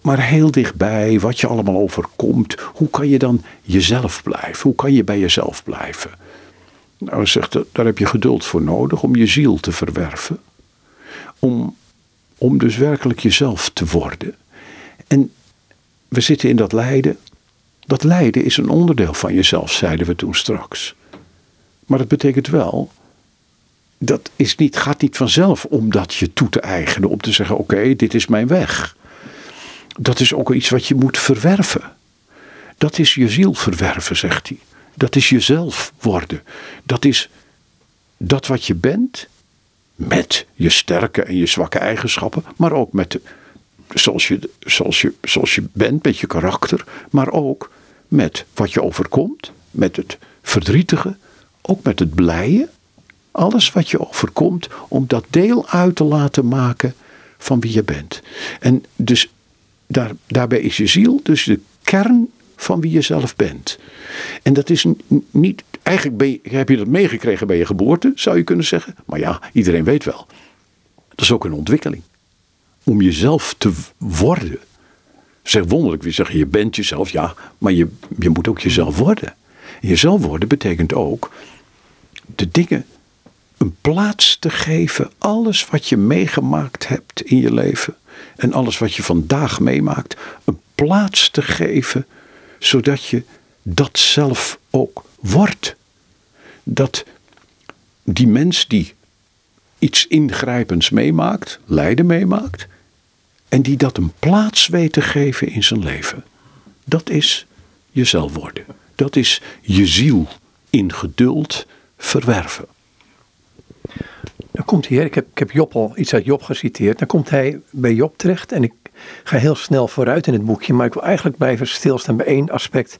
Maar heel dichtbij, wat je allemaal overkomt, hoe kan je dan jezelf blijven? Hoe kan je bij jezelf blijven? Nou, zegt, daar heb je geduld voor nodig om je ziel te verwerven. Om, om dus werkelijk jezelf te worden. En we zitten in dat lijden. Dat lijden is een onderdeel van jezelf, zeiden we toen straks. Maar dat betekent wel, dat is niet, gaat niet vanzelf om dat je toe te eigenen, om te zeggen: oké, dit is mijn weg. Dat is ook iets wat je moet verwerven. Dat is je ziel verwerven, zegt hij. Dat is jezelf worden. Dat is dat wat je bent, met je sterke en je zwakke eigenschappen, maar ook met zoals je, zoals, je, zoals je bent, met je karakter, maar ook met wat je overkomt, met het verdrietige, ook met het blije. Alles wat je overkomt, om dat deel uit te laten maken van wie je bent. En dus daar, daarbij is je ziel dus de kern van wie je zelf bent. En dat is niet, eigenlijk heb je dat meegekregen bij je geboorte, zou je kunnen zeggen. Maar ja, iedereen weet wel. Dat is ook een ontwikkeling. Om jezelf te worden. Zeg wonderlijk, wie zeggen je bent jezelf, ja, maar je, je moet ook jezelf worden. jezelf worden betekent ook de dingen een plaats te geven. Alles wat je meegemaakt hebt in je leven en alles wat je vandaag meemaakt, een plaats te geven, zodat je dat zelf ook wordt. Dat die mens die iets ingrijpends meemaakt, lijden meemaakt, en die dat een plaats weet te geven in zijn leven, dat is jezelf worden. Dat is je ziel in geduld verwerven. Dan komt hij, ik heb, ik heb Job al iets uit Job geciteerd. Dan komt hij bij Job terecht en ik ga heel snel vooruit in het boekje, maar ik wil eigenlijk blijven stilstaan bij één aspect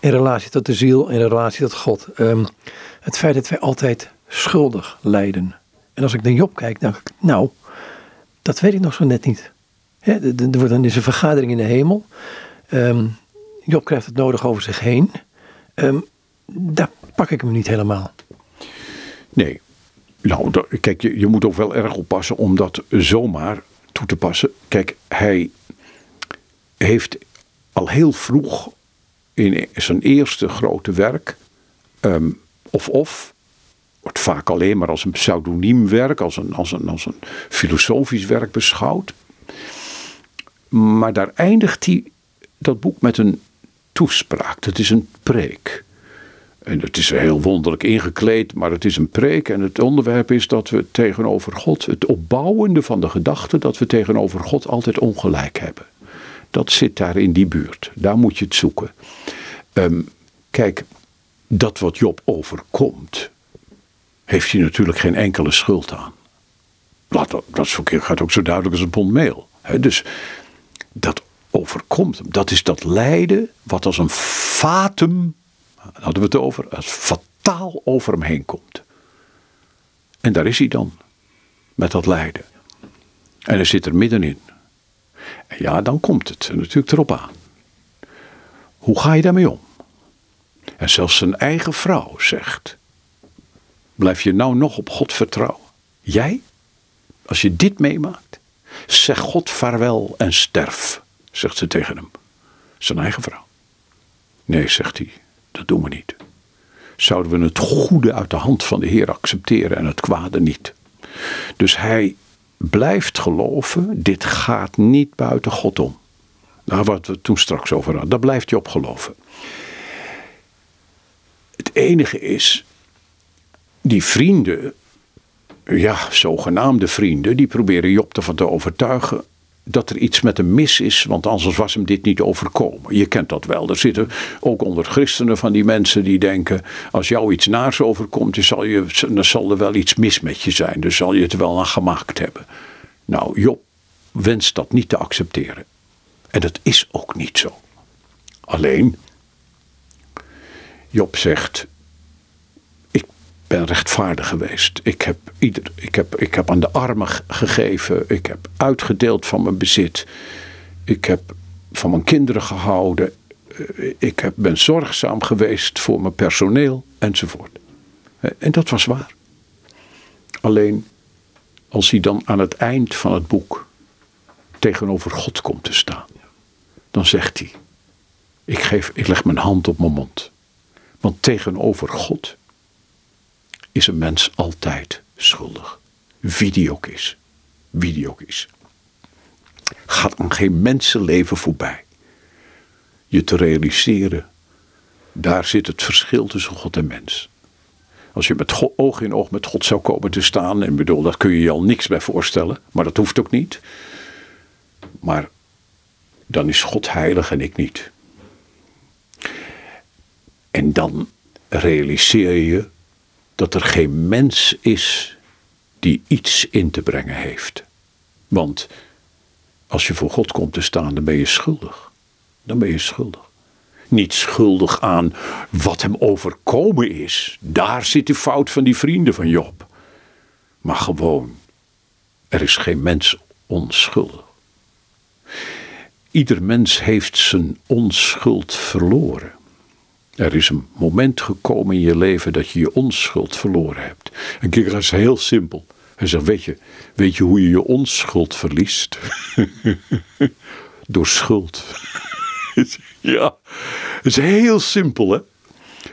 in relatie tot de ziel, in relatie tot God. Um, het feit dat wij altijd schuldig lijden. En als ik naar Job kijk, dan denk ik, nou, dat weet ik nog zo net niet. er wordt dan is een vergadering in de hemel. Um, Job krijgt het nodig over zich heen. Um, daar pak ik hem niet helemaal. Nee. Nou, kijk, je, je moet ook wel erg oppassen om dat zomaar te passen. Kijk, hij heeft al heel vroeg in zijn eerste grote werk, um, of of, wordt vaak alleen maar als een pseudoniem werk, als een, als, een, als een filosofisch werk beschouwd. Maar daar eindigt hij dat boek met een toespraak. Dat is een preek. En het is heel wonderlijk ingekleed, maar het is een preek. En het onderwerp is dat we tegenover God, het opbouwende van de gedachte dat we tegenover God altijd ongelijk hebben. Dat zit daar in die buurt. Daar moet je het zoeken. Ehm, kijk, dat wat Job overkomt, heeft hij natuurlijk geen enkele schuld aan. Dat, dat gaat ook zo duidelijk als een pond meel. dus dat overkomt hem. Dat is dat lijden wat als een fatum, hadden we het over, als fataal over hem heen komt. En daar is hij dan, met dat lijden. En hij zit er middenin. En ja, dan komt het natuurlijk erop aan. Hoe ga je daarmee om? En zelfs zijn eigen vrouw zegt: Blijf je nou nog op God vertrouwen? Jij? Als je dit meemaakt, zeg God vaarwel en sterf, zegt ze tegen hem. Zijn eigen vrouw. Nee, zegt hij, dat doen we niet. Zouden we het goede uit de hand van de Heer accepteren en het kwade niet? Dus hij blijft geloven, dit gaat niet buiten God om. Daar wat we toen straks over hadden. Daar blijft hij op geloven. Het enige is, die vrienden, ja, zogenaamde vrienden, die proberen Job ervan te overtuigen dat er iets met hem mis is, want anders was hem dit niet overkomen. Je kent dat wel. Er zitten ook onder christenen van die mensen die denken: als jou iets naars overkomt, dan zal, je, dan zal er wel iets mis met je zijn. Dus zal je het wel aan gemaakt hebben. Nou, Job wenst dat niet te accepteren. En dat is ook niet zo. Alleen, Job zegt: ben rechtvaardig geweest. Ik heb, ieder, ik heb, ik heb aan de armen gegeven. Ik heb uitgedeeld van mijn bezit. Ik heb van mijn kinderen gehouden. Eh, ik heb, ben zorgzaam geweest voor mijn personeel enzovoort. Eh, en dat was waar. Alleen als hij dan aan het eind van het boek tegenover God komt te staan, dan zegt hij: ik, geef, ik leg mijn hand op mijn mond. Want tegenover God is een mens altijd schuldig. Wie die ook is. Wie die ook is. Gaat aan geen mensenleven voorbij. Je te realiseren, daar zit het verschil tussen God en mens. Als je met oog in oog met God zou komen te staan, en bedoel, daar kun je je al niks bij voorstellen, maar dat hoeft ook niet. Maar dan is God heilig en ik niet. En dan realiseer je dat er geen mens is die iets in te brengen heeft. Want als je voor God komt te staan, dan ben je schuldig. Dan ben je schuldig. Niet schuldig aan wat hem overkomen is. Daar zit de fout van die vrienden van Job. Maar gewoon, er is geen mens onschuldig. Ieder mens heeft zijn onschuld verloren. Er is een moment gekomen in je leven dat je je onschuld verloren hebt. En kijk, is heel simpel. Hij zegt, weet je, weet je hoe je je onschuld verliest? (laughs) Door schuld. (laughs) ja, het is heel simpel hè.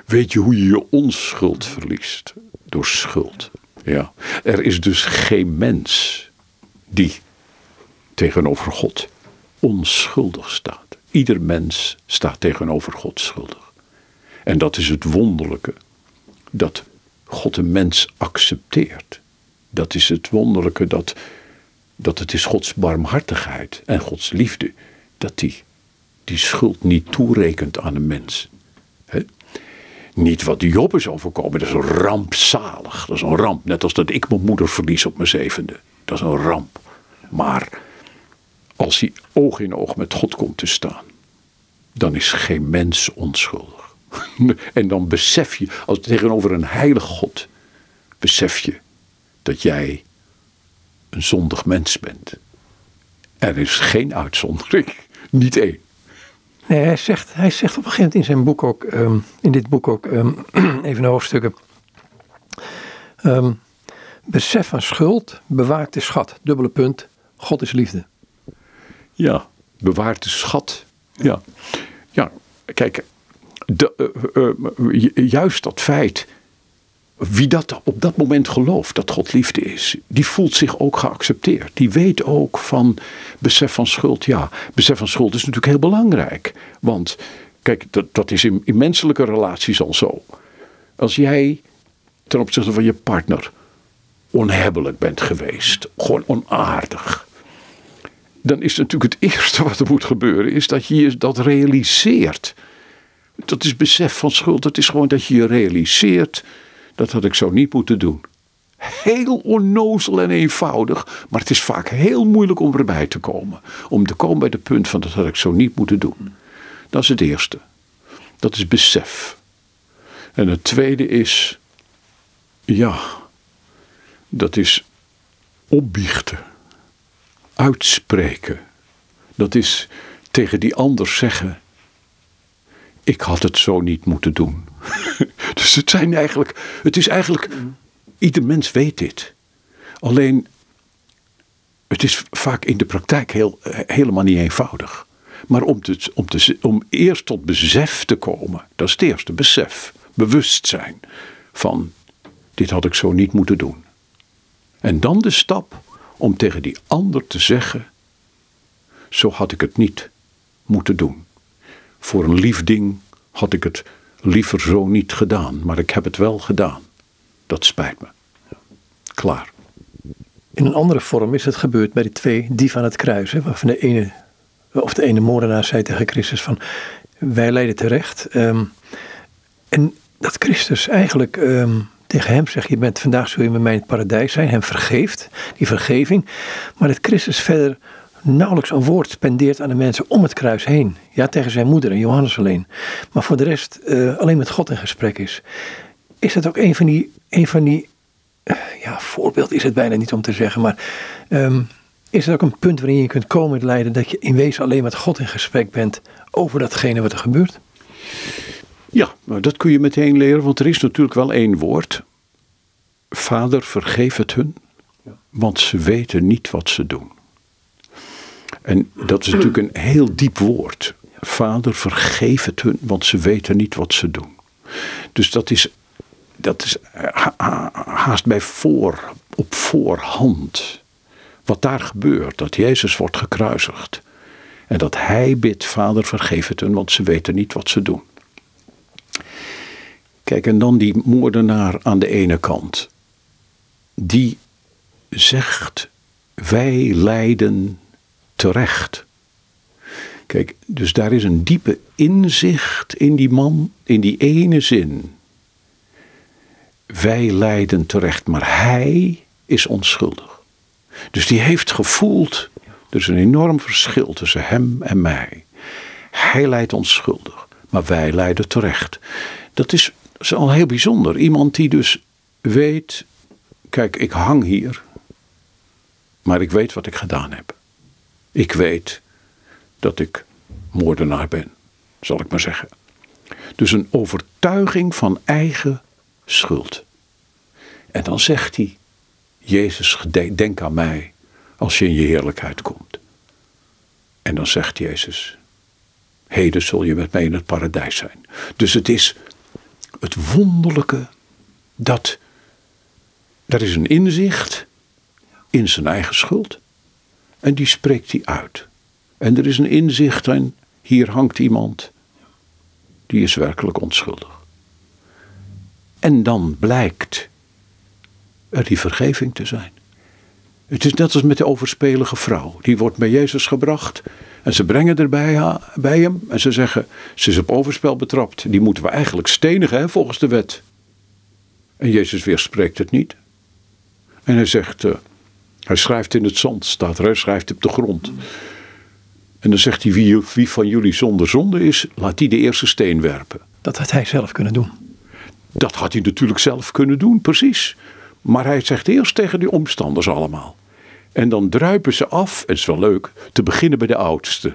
Weet je hoe je je onschuld verliest? Door schuld. Ja. Er is dus geen mens die tegenover God onschuldig staat. Ieder mens staat tegenover God schuldig. En dat is het wonderlijke. Dat God een mens accepteert. Dat is het wonderlijke dat, dat het is Gods barmhartigheid en Gods liefde. Dat die die schuld niet toerekent aan een mens. Niet wat Job is overkomen, dat is rampzalig. Dat is een ramp. Net als dat ik mijn moeder verlies op mijn zevende. Dat is een ramp. Maar als hij oog in oog met God komt te staan, dan is geen mens onschuldig. (laughs) En dan besef je, als tegenover een heilig God, besef je dat jij een zondig mens bent. Er is geen uitzondering, (laughs) niet één. Nee, hij zegt, hij zegt op een gegeven moment in zijn boek ook, ehm, in dit boek ook, um, (clears throat) even de hoofdstukken. Um, besef van schuld bewaart de schat. Dubbele punt, God is liefde. Ja, bewaart de schat. Ja, ja kijk, de, uh, uh, juist dat feit wie dat op dat moment gelooft dat God liefde is, die voelt zich ook geaccepteerd. Die weet ook van besef van schuld. Ja, besef van schuld is natuurlijk heel belangrijk. Want kijk, dat, dat is in, in menselijke relaties al zo. Als jij ten opzichte van je partner onhebbelijk bent geweest, gewoon onaardig. Dan is natuurlijk het (laughs) eerste wat er moet gebeuren, is dat je je dat realiseert. Dat is besef van schuld. Het is gewoon dat je je realiseert, dat had ik zo niet moeten doen. Heel onnozel en eenvoudig, maar het is vaak heel moeilijk om erbij te komen. Om te komen bij het punt van dat had ik zo niet moeten doen. Dat is het eerste. Dat is besef. En het tweede is, ja, dat is opbiechten, uitspreken. Dat is tegen die ander zeggen, ik had het zo niet moeten doen. (laughs) dus het zijn eigenlijk, het is eigenlijk, ieder mens weet dit. Alleen, het is vaak in de praktijk heel, helemaal niet eenvoudig. Maar om, te, om, te, om eerst tot besef te komen, dat is het eerste, besef, bewustzijn van dit had ik zo niet moeten doen. En dan de stap om tegen die ander te zeggen, zo had ik het niet moeten doen. Voor een lief ding had ik het liever zo niet gedaan, maar ik heb het wel gedaan. Dat spijt me. Klaar. In een andere vorm is het gebeurd bij die twee dieven aan het kruis. Hè, waarvan de ene, of de ene moordenaar zei tegen Christus van wij leiden terecht. Um, en dat Christus eigenlijk ehm, tegen hem zegt, je bent vandaag zul je in het paradijs zijn, hem vergeeft, die vergeving. Maar dat Christus verder nauwelijks een woord spendeert aan de mensen om het kruis heen. Ja, tegen zijn moeder en Johannes alleen. Maar voor de rest uh, alleen met God in gesprek is. Is dat ook een van die, een van die uh, ja, voorbeeld is het bijna niet om te zeggen, maar um, is het ook een punt waarin je kunt komen in het lijden dat je in wezen alleen met God in gesprek bent over datgene wat er gebeurt? Ja, maar dat kun je meteen leren, want er is natuurlijk wel één woord. Vader, vergeef het hun, want ze weten niet wat ze doen. En dat is natuurlijk een heel diep woord. Vader, vergeef het hun, want ze weten niet wat ze doen. Dus dat is, dat is haast bij voor, op voorhand. Wat daar gebeurt, dat Jezus wordt gekruisigd. En dat hij bidt, Vader, vergeef het hun, want ze weten niet wat ze doen. Kijk, en dan die moordenaar aan de ene kant. Die zegt, wij lijden terecht. Kijk, dus daar is een diepe inzicht in die man, in die ene zin. Wij lijden terecht, maar hij is onschuldig. Dus die heeft gevoeld, er is een enorm verschil tussen hem en mij. Hij lijdt onschuldig, maar wij lijden terecht. Dat is is al heel bijzonder. Iemand die dus weet, kijk, ik hang hier, maar ik weet wat ik gedaan heb. Ik weet dat ik moordenaar ben, zal ik maar zeggen. Dus een overtuiging van eigen schuld. En dan zegt hij, Jezus, denk aan mij als je in je heerlijkheid komt. En dan zegt Jezus, heden zul je met mij in het paradijs zijn. Dus het is het wonderlijke dat er is een inzicht in zijn eigen schuld. En die spreekt hij uit. En er is een inzicht en hier hangt iemand die is werkelijk onschuldig. En dan blijkt er die vergeving te zijn. Het is net als met de overspelige vrouw. Die wordt bij Jezus gebracht en ze brengen er bij, hem en ze zeggen, ze is op overspel betrapt. Die moeten we eigenlijk stenigen hè, volgens de wet. En Jezus weerspreekt het niet. En hij zegt, uh, hij schrijft in het zand, staat er, hij schrijft op de grond. En dan zegt hij, wie, wie van jullie zonder zonde is, laat die de eerste steen werpen. Dat had hij zelf kunnen doen. Dat had hij natuurlijk zelf kunnen doen, precies. Maar hij zegt eerst tegen die omstanders allemaal. En dan druipen ze af, het is wel leuk, te beginnen bij de oudste.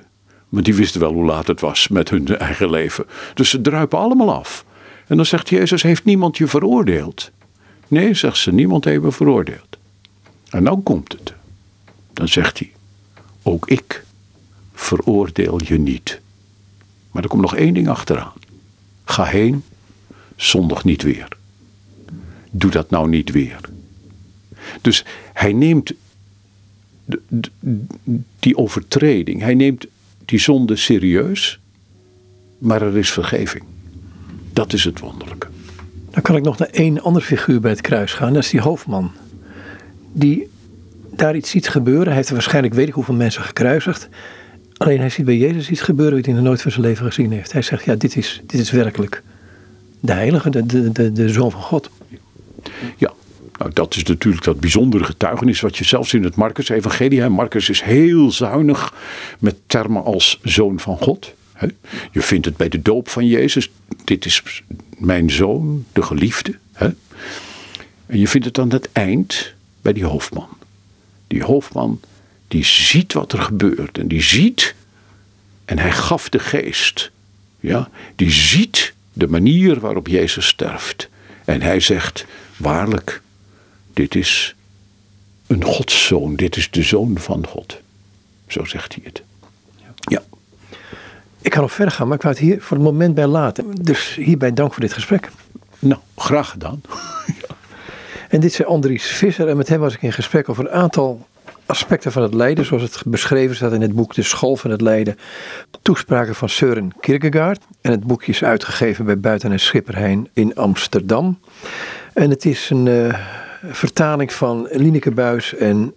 Maar die wisten wel hoe laat het was met hun eigen leven. Dus ze druipen allemaal af. En dan zegt Jezus, heeft niemand je veroordeeld? Nee, zegt ze, niemand heeft me veroordeeld. En dan komt het. Dan zegt hij, ook ik veroordeel je niet. Maar er komt nog één ding achteraan. Ga heen, zondig niet weer. Doe dat nou niet weer. Dus hij neemt die overtreding. Hij neemt die zonde serieus, maar er is vergeving. Dat is het wonderlijke. Dan kan ik nog naar één andere figuur bij het kruis gaan. Dat is die hoofdman. Die daar iets ziet gebeuren. Hij heeft waarschijnlijk weet ik hoeveel mensen gekruisigd. Alleen hij ziet bij Jezus iets gebeuren wat hij nog nooit van zijn leven gezien heeft. Hij zegt, ja, dit is, dit is werkelijk de heilige, de, de, de, zoon van God. Ja, nou, dat is natuurlijk dat bijzondere getuigenis wat je zelfs in het Marcus-evangelie... Marcus is heel zuinig met termen als zoon van God. Je vindt het bij de doop van Jezus. Dit is mijn zoon, de geliefde. En je vindt het aan het eind bij die hoofdman. Die hoofdman die ziet wat er gebeurt en die ziet en hij gaf de geest. Ja, die ziet de manier waarop Jezus sterft. En hij zegt: Waarlijk, dit is een godszoon, dit is de zoon van God. Zo zegt hij het. Ja. Ik kan nog verder gaan, maar ik wou het hier voor het moment bij laten. Dus hierbij dank voor dit gesprek. Nou, graag gedaan. (laughs) En dit is Andries Visser en met hem was ik in gesprek over een aantal aspecten van het lijden, zoals het beschreven staat in het boek De School van het Lijden. Toespraken van Søren Kierkegaard. En het boekje is uitgegeven bij Buiten en Schipperheijn in Amsterdam. En het is een uh, vertaling van Lineke Buis en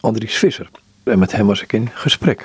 Andries Visser. En met hem was ik in gesprek.